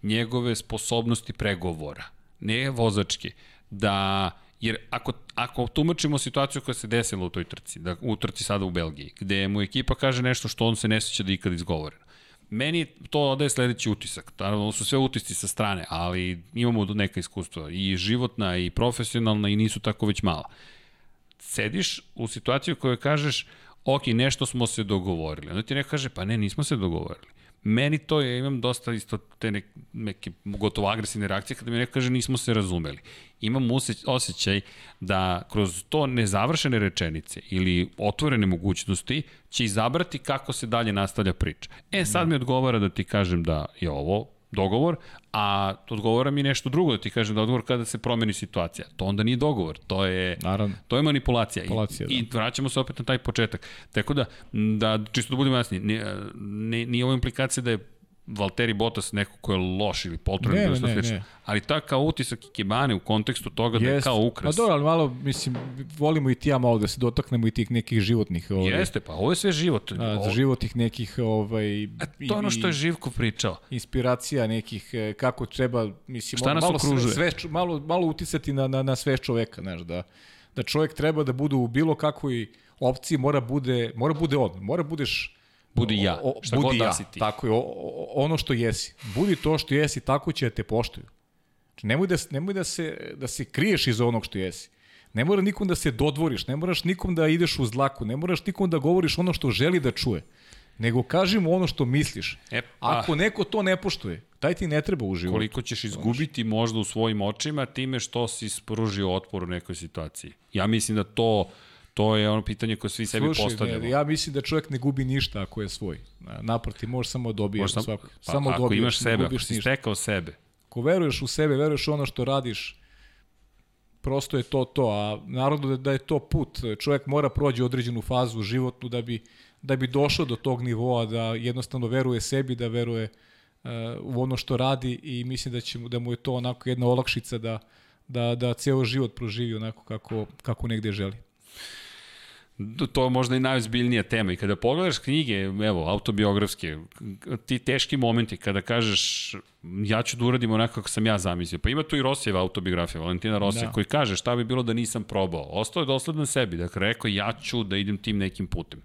njegove sposobnosti pregovora. Ne vozačke. Da Jer ako, ako tumačimo situaciju koja se desila u toj trci, da, u trci sada u Belgiji, gde mu ekipa kaže nešto što on se ne sjeća da ikad izgovore, meni to odaje sledeći utisak. Naravno, su sve utisci sa strane, ali imamo neka iskustva i životna i profesionalna i nisu tako već mala. Sediš u situaciju koju kažeš, ok, nešto smo se dogovorili. Onda ti neko kaže, pa ne, nismo se dogovorili. Meni to je, imam dosta isto te neke, neke gotovo agresivne reakcije kada mi neko kaže nismo se razumeli. Imam osjećaj da kroz to nezavršene rečenice ili otvorene mogućnosti će izabrati kako se dalje nastavlja priča. E, sad mi odgovara da ti kažem da je ovo dogovor, a odgovora mi nešto drugo da ti kažem da odgovor kada se promeni situacija. To onda nije dogovor, to je Naravno. to je manipulacija. manipulacija I, da. I vraćamo se opet na taj početak. Tako da da čisto da budemo jasni, nije, nije ovo implikacija da je Valtteri Bottas neko ko je loš ili ne, ne, ne, ne. ali ta kao utisak Ikebane u kontekstu toga Jest. da je kao ukras. Pa dobro, ali malo, mislim, volimo i ti ja malo da se dotaknemo i tih nekih životnih... Ovaj, Jeste, pa ovo je sve život. A, za životnih nekih... Ovaj, A to je ono što je Živko pričao. Inspiracija nekih, e, kako treba, mislim, Šta nas malo, okružuje? sve, malo, malo uticati na, na, na sve čoveka, znaš, da, da čovek treba da bude u bilo kakvoj opciji, mora bude, mora bude on, mora budeš Budi ja, šta budi god ja, da si ti. Tako je, o, o, ono što jesi. Budi to što jesi, tako će da te poštuju. Znači, nemoj da, nemoj da, se, da se kriješ iz onog što jesi. Ne mora nikom da se dodvoriš, ne moraš nikom da ideš u zlaku, ne moraš nikom da govoriš ono što želi da čuje. Nego kaži mu ono što misliš. E, pa, Ako neko to ne poštuje, taj ti ne treba u životu. Koliko ćeš izgubiti možda u svojim očima time što si spružio otpor u nekoj situaciji. Ja mislim da to To je ono pitanje koje svi sebi Slušaj, postavljamo. Ne, ja mislim da čovjek ne gubi ništa ako je svoj. Naproti, možeš samo dobiješ sam, svako. Pa, samo ako dobiješ, imaš sebe, ako si ništa. stekao sebe. Ako veruješ u sebe, veruješ u ono što radiš, prosto je to to, a naravno da, da je to put. Čovjek mora prođe određenu fazu životnu da bi, da bi došao do tog nivoa, da jednostavno veruje sebi, da veruje uh, u ono što radi i mislim da, će, da mu je to onako jedna olakšica da, da, da ceo život proživi onako kako, kako negde želi to je možda i najozbiljnija tema i kada pogledaš knjige, evo, autobiografske, ti teški momenti kada kažeš ja ću da uradim onako kako sam ja zamislio. Pa ima tu i Rosijeva autobiografija, Valentina Rosija, da. koji kaže šta bi bilo da nisam probao. Ostao je dosledan sebi, dakle rekao ja ću da idem tim nekim putem.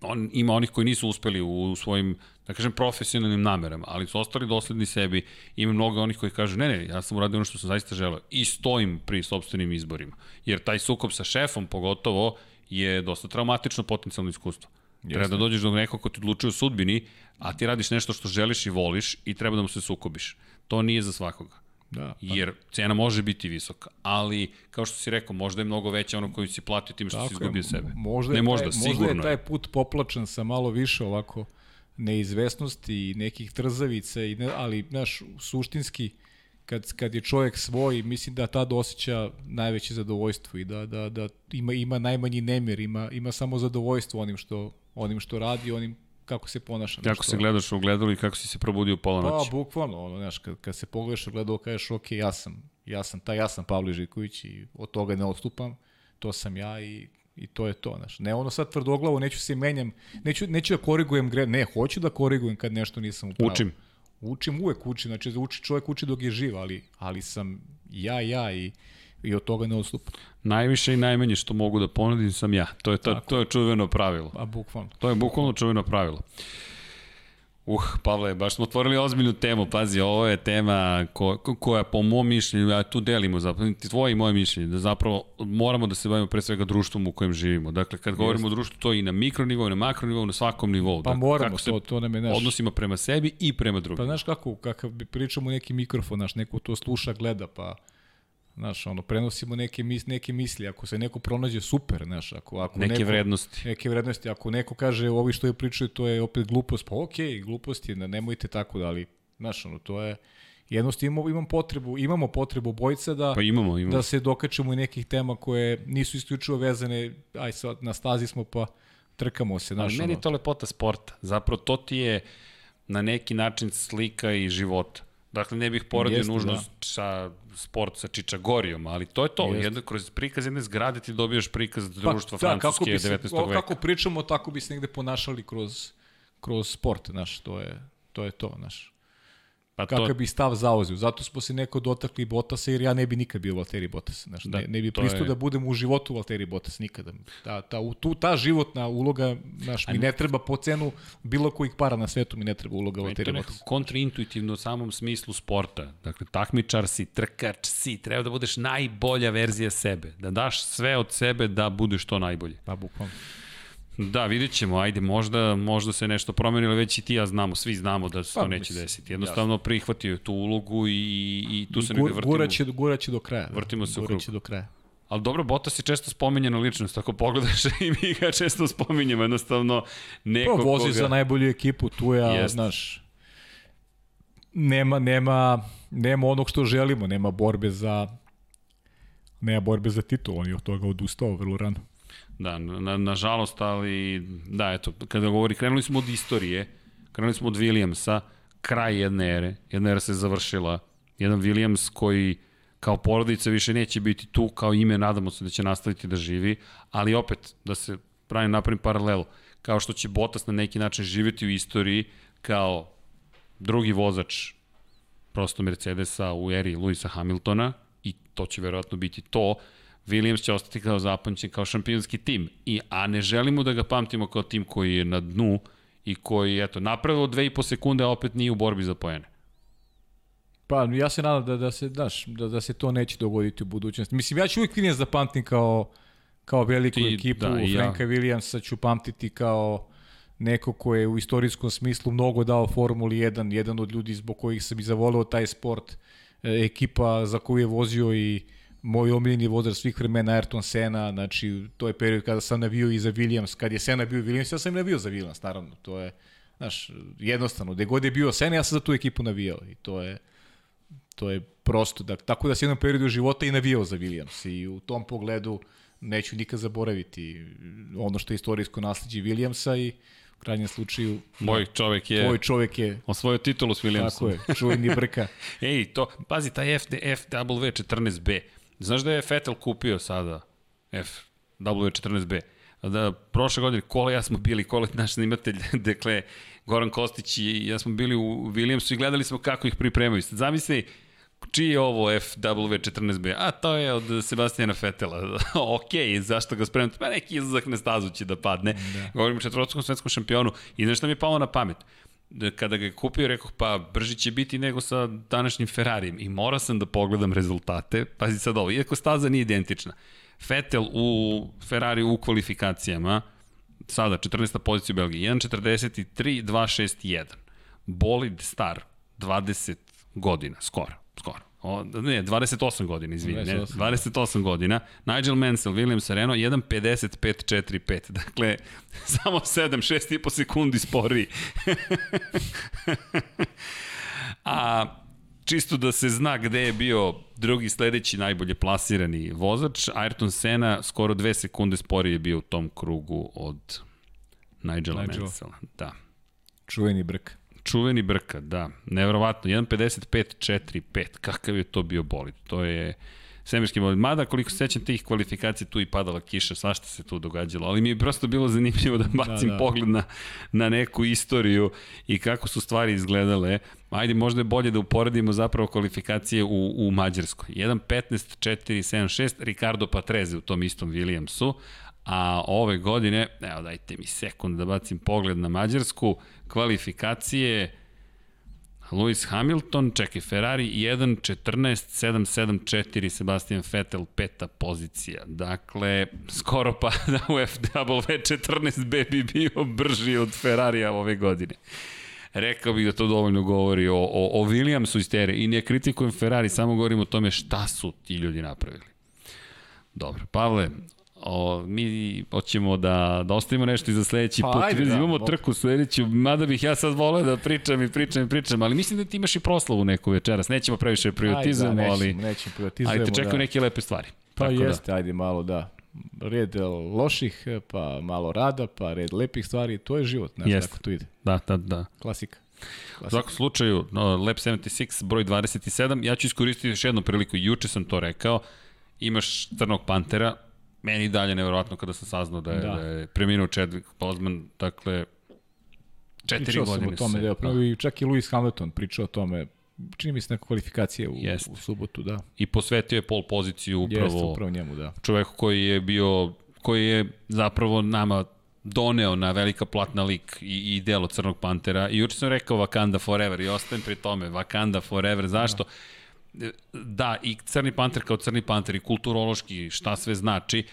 On, ima onih koji nisu uspeli u svojim, da kažem, profesionalnim namerama, ali su ostali dosledni sebi. Ima mnogo onih koji kažu, ne, ne, ja sam uradio ono što sam zaista želeo i stojim pri sobstvenim izborima. Jer taj sukob sa šefom, pogotovo, je dosta traumatično potencijalno iskustvo. Jeste. Treba da dođeš do nekog ko ti odlučuje o sudbini, a ti radiš nešto što želiš i voliš i treba da mu se sukobiš. To nije za svakoga. Da, pa. Jer cena može biti visoka, ali kao što si rekao, možda je mnogo veća ono koju si platio tim što Tako si izgubio je, sebe. Možda ne možda, taj, sigurno možda je taj put poplačan sa malo više ovako neizvesnosti i nekih trzavica, i ne, ali znaš, suštinski kad, kad je čovjek svoj, mislim da tad osjeća najveće zadovoljstvo i da, da, da ima, ima najmanji nemir, ima, ima samo zadovoljstvo onim što, onim što radi, onim kako se ponaša. Kako se gledaš u gledalu i kako si se probudio pola pa, noći? Pa, bukvalno, ono, znaš, kad, kad se pogledaš u gledalu, kažeš, ok, ja sam, ja sam taj, ja sam Pavle Žiković i od toga ne odstupam, to sam ja i I to je to, znaš. Ne ono sad tvrdoglavo, neću se menjam, neću, neću da korigujem gre, ne, hoću da korigujem kad nešto nisam upravo. Učim. Učim, uvek učim, znači uči, čovjek uči dok je živ, ali, ali sam ja, ja i, i od toga ne odstupa. Najviše i najmanje što mogu da ponudim sam ja. To je, to, to je čuveno pravilo. A bukvalno. To je bukvalno čuveno pravilo. Uh, Pavle, baš smo otvorili ozbiljnu temu, pazi, ovo je tema ko, ko, koja po mom mišljenju, ja tu delimo zapravo, tvoje i moje mišljenje, da zapravo moramo da se bavimo pre svega društvom u kojem živimo. Dakle, kad govorimo o društvu, to je i na mikronivou, i na makronivou, na svakom nivou. Pa dakle, moramo, to, to nam je naš... Odnosimo prema sebi i prema drugim. Pa znaš kako, kakav pričamo neki mikrofon, naš, neko to sluša, gleda, pa Znaš, ono, prenosimo neke, mis, neke misli, ako se neko pronađe, super, znaš, ako, ako neke neko, vrednosti. Neke vrednosti, ako neko kaže ovi što je pričaju, to je opet glupost, pa okej, okay, glupost je, nemojte tako da, ali, znaš, ono, to je, jednostavno imamo, imam potrebu, imamo potrebu bojica da, pa imamo, imamo. da se dokačemo i nekih tema koje nisu isključivo vezane, aj sad, na stazi smo pa trkamo se. Znaš, ali meni je to lepota sporta, zapravo to ti je na neki način slika i života Dakle, ne bih poredio Jeste, nužno da. sa sport sa Čičagorijom, ali to je to. Jedno, kroz prikaz jedne zgrade ti dobijaš prikaz pa, društva pa, Francuske da, 19. Se, veka. Kako pričamo, tako bi se negde ponašali kroz, kroz sport, znaš, to je to, je to znaš. Pa to... kakav bi stav zauzio. Zato smo se neko dotakli Bottasa jer ja ne bi nikad bio Valtteri Bottas. Znaš, da, ne, ne bi pristao je... da budem u životu Valtteri Bottas nikada. Ta, ta, tu, ta životna uloga, znaš, mi ne treba po cenu bilo kojih para na svetu, mi ne treba uloga Valtteri Bottas. kontraintuitivno u samom smislu sporta. Dakle, takmičar si, trkač si, treba da budeš najbolja verzija sebe. Da daš sve od sebe da budeš što najbolje. Pa, bukvalno. Da, vidjet ćemo, ajde, možda, možda se nešto promeni, ali već i ti ja znamo, svi znamo da se pa, to neće mislim, desiti. Jednostavno jasno. prihvatio tu ulogu i, i tu se Gur, negde vrtimo. Guraće, guraće do kraja. Da. Vrtimo se u krug. do kraja. Ali dobro, Bottas je često spominjena ličnost, ako pogledaš [laughs] i mi ga često spominjemo, jednostavno neko pa, vozi koga... za najbolju ekipu, tu je, znaš, nema, nema, nema onog što želimo, nema borbe za nema borbe za titul, on je od toga odustao vrlo rano. Da, na, nažalost, ali da, eto, kada govori, krenuli smo od istorije, krenuli smo od Williamsa, kraj jedne ere, jedna era se završila, jedan Williams koji kao porodica više neće biti tu, kao ime, nadamo se da će nastaviti da živi, ali opet, da se pravim napravim paralelu, kao što će Bottas na neki način živeti u istoriji kao drugi vozač prosto Mercedesa u eri Luisa Hamiltona i to će verovatno biti to, Williams će ostati kao zapamćen kao šampionski tim, I, a ne želimo da ga pamtimo kao tim koji je na dnu i koji, eto, napravilo dve i po sekunde, a opet nije u borbi za pojene. Pa, ja se nadam da, da, se, daš, da, da se to neće dogoditi u budućnosti. Mislim, ja ću uvijek Williams zapamtim kao, kao veliku Ti, ekipu, da, Franka ja. Williamsa ću pamtiti kao neko ko je u istorijskom smislu mnogo dao Formuli 1, jedan od ljudi zbog kojih sam i zavoleo taj sport, e, ekipa za koju je vozio i moj omiljeni vozač svih vremena Ayrton Senna, znači to je period kada sam navio i za Williams, kad je Senna bio Williams, ja sam navio za Williams, naravno, to je, znaš, jednostavno, gde god je bio Senna, ja sam za tu ekipu navijao i to je, to je prosto, da, tako da se jednom periodu života i navijao za Williams i u tom pogledu neću nikad zaboraviti ono što je istorijsko nasledđe Williamsa i u krajnjem slučaju moj čovek je tvoj čovek je osvojio titulu s Williamsom. Tako je, čuveni brka. [laughs] Ej, to, pazi, taj FD, FW14B, Znaš da je Vettel kupio sada FW14B? Da, prošle godine kola ja smo bili, kola naš snimatelj, [laughs] dakle, Goran Kostić i ja smo bili u Williamsu i gledali smo kako ih pripremaju. Sad zamisli, čiji je ovo FW14B? A to je od Sebastijana Fetela. [laughs] ok, zašto ga spremate? Pa neki izlazak na stazu će da padne. Da. Govorimo o četvrotskom svetskom šampionu. I znaš šta mi je palo na pamet? Kada ga je kupio, rekao, pa brži će biti nego sa današnjim Ferrarijem. I morao sam da pogledam rezultate. Pazi sad ovo, iako staza nije identična. Vettel u Ferrari u kvalifikacijama, sada 14. pozicija u Belgiji, 1.43, 2.61. Bolid star, 20 godina, skoro, skoro. O, ne, 28 godina, izvini, 28. ne, 28 godina. Nigel Mansell, William Sereno, 1.55.45. Dakle, [laughs] samo 7, 6 i po sekundi sporiji. [laughs] A čisto da se zna gde je bio drugi sledeći najbolje plasirani vozač, Ayrton Senna skoro 2 sekunde sporije bio u tom krugu od Nigela Nigel. Mansella. Da. Čuveni brk. Čuveni brka, da. Neverovatno. 1.55.4.5. Kakav je to bio bolid? To je svemirski bolid. Mada, koliko se sećam tih kvalifikacija, tu i padala kiša, svašta se tu događalo. Ali mi je prosto bilo zanimljivo da bacim da, da. pogled na, na neku istoriju i kako su stvari izgledale. Ajde, možda je bolje da uporedimo zapravo kvalifikacije u, u Mađarskoj. 1.15.4.7.6, Ricardo Patreze u tom istom Williamsu, a ove godine, evo dajte mi sekund da bacim pogled na Mađarsku, kvalifikacije Lewis Hamilton, čekaj, Ferrari 1.14.774, Sebastian Vettel peta pozicija. Dakle, skoro pa [laughs] da u FW 14B bi bio brži od Ferrarija ove godine. Rekao bih da to dovoljno govori o, o, o Williamsu iz tere i ne kritikujem Ferrari, samo govorim o tome šta su ti ljudi napravili. Dobro, Pavle, O, mi hoćemo da, da ostavimo nešto i za sledeći pa, put. Ajde, da, imamo da, trku sledeću, mada bih ja sad voleo da pričam i pričam i pričam, ali mislim da ti imaš i proslavu neku večeras. Nećemo previše privatizujemo, da, ali... Nećemo privatizujemo, ajde, te čekaju da. neke lepe stvari. Pa Tako da. jeste, da. ajde malo da red loših, pa malo rada, pa red lepih stvari, to je život, ne znam kako to ide. Da, da, da. Klasika. Klasika. U svakom slučaju, no, Lab 76, broj 27, ja ću iskoristiti još jednu priliku, juče sam to rekao, imaš Crnog Pantera, Meni dalje nevjerojatno kada sam saznao da je, da. da je preminuo Chadwick Boseman, dakle, četiri Pričao godine sam o tome, se, da, da. i čak i Lewis Hamilton pričao o tome čini mi se neka kvalifikacija u, Jeste. u subotu, da. I posvetio je pol poziciju upravo, Jeste, upravo njemu, da. čovek koji je bio, koji je zapravo nama doneo na velika platna lik i, i delo Crnog Pantera. I juče sam rekao Wakanda Forever i ostajem pri tome. Wakanda Forever. Zašto? Da. Da, i Crni Panter kao Crni Panter i kulturološki šta sve znači,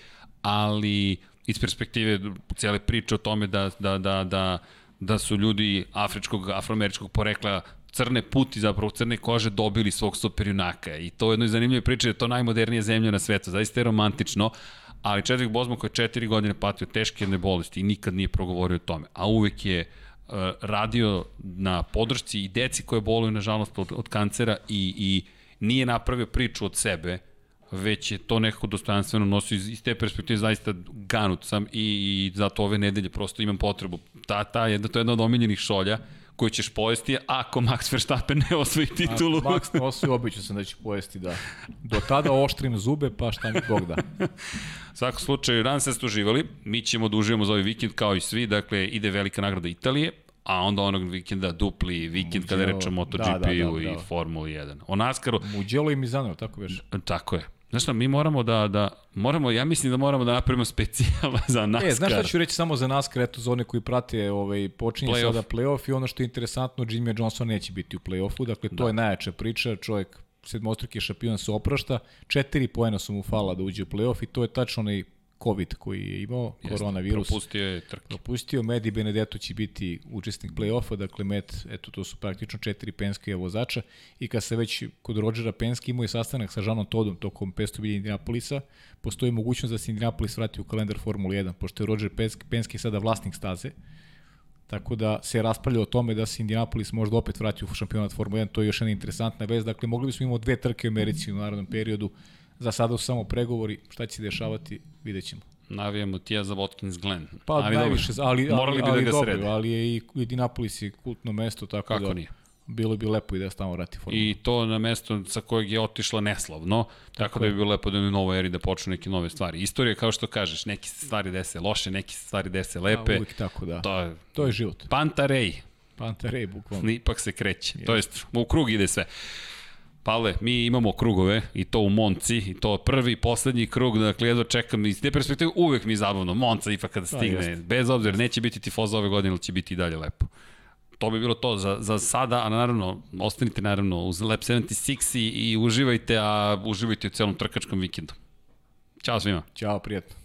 ali iz perspektive cijele priče o tome da, da, da, da, da su ljudi afričkog, afroameričkog porekla crne puti, zapravo crne kože dobili svog superjunaka. I to je jedno zanimljive priče, je to najmodernija zemlja na svetu, zaista je romantično, ali Chadwick Bosman koji je četiri godine patio teške jedne bolesti i nikad nije progovorio o tome, a uvek je uh, radio na podršci i deci koje boluju nažalost od, od kancera i, i nije napravio priču od sebe, već je to nekako dostojanstveno nosio iz, iz te perspektive zaista ganut sam i, i zato ove nedelje prosto imam potrebu. Ta, ta jedna, to je jedna od omiljenih šolja koju ćeš pojesti ako Max Verstappen ne osvoji titulu. A, Max osvoji, obično sam da će pojesti, da. Do tada oštrim zube, pa šta mi Bog da. U svakom slučaju, danas ste uživali. Mi ćemo da uživamo za ovaj vikend kao i svi. Dakle, ide velika nagrada Italije, a onda onog vikenda dupli vikend kada rečemo MotoGP-u da, da, da, da. i Formuli 1. O NASCAR-u... Mugello i Mizano, tako već. Tako je. Znaš šta, mi moramo da, da, moramo, ja mislim da moramo da napravimo specijal [laughs] za NASCAR. E, znaš šta ću reći samo za NASCAR, eto za one koji prate, ovaj, počinje play sada playoff i ono što je interesantno, Jimmy Johnson neće biti u playoffu, dakle to da. je najjača priča, čovjek sedmostruki šampion se oprašta, četiri poena su mu fala da uđe u playoff i to je tačno onaj COVID koji je imao, Jeste, koronavirus. Propustio je trke. Propustio, Medi Benedetto će biti učesnik play-offa, dakle Med, eto to su praktično četiri Penske vozača i kad se već kod Rodgera Penske imao je sastanak sa Žanom Todom tokom 500 bilja Indianapolisa, postoji mogućnost da se Indianapolis vrati u kalendar Formule 1, pošto je Roger Penske, Penske sada vlasnik staze, Tako da se raspravlja o tome da se Indianapolis možda opet vrati u šampionat Formule 1, to je još jedna interesantna vez. Dakle, mogli bismo imati dve trke u Americi u narodnom periodu, Za sada su samo pregovori, šta će se dešavati, vidjet ćemo. Navijamo Tija za Watkins Glen. Pa ali najviše, ali, ali, Morali bi ali, da ga dobro, srede. ali je i Indianapolis je kultno mesto, tako Kako da... nije? bilo bi lepo i da je tamo vrati formula. I to na mesto sa kojeg je otišla neslavno, tako, tako da bi bilo lepo da je u novoj eri da počnu neke nove stvari. Istorija, kao što kažeš, neki stvari dese loše, neki stvari dese lepe. A, uvijek tako, da. To je, to je život. Pantarej. Pantarej, bukvalno. Ipak se kreće. Yes. To jest, u krug ide sve. Pavle, mi imamo krugove i to u Monci i to prvi, poslednji krug, dakle jedva čekam iz te perspektive uvek mi je zabavno, Monca ipak kada stigne, da, bez obzira, neće biti tifoza ove godine, ali će biti i dalje lepo. To bi bilo to za, za sada, a naravno, ostanite naravno uz Lab 76 i, i uživajte, a uživajte u celom trkačkom vikendu. Ćao svima. Ćao, prijatno.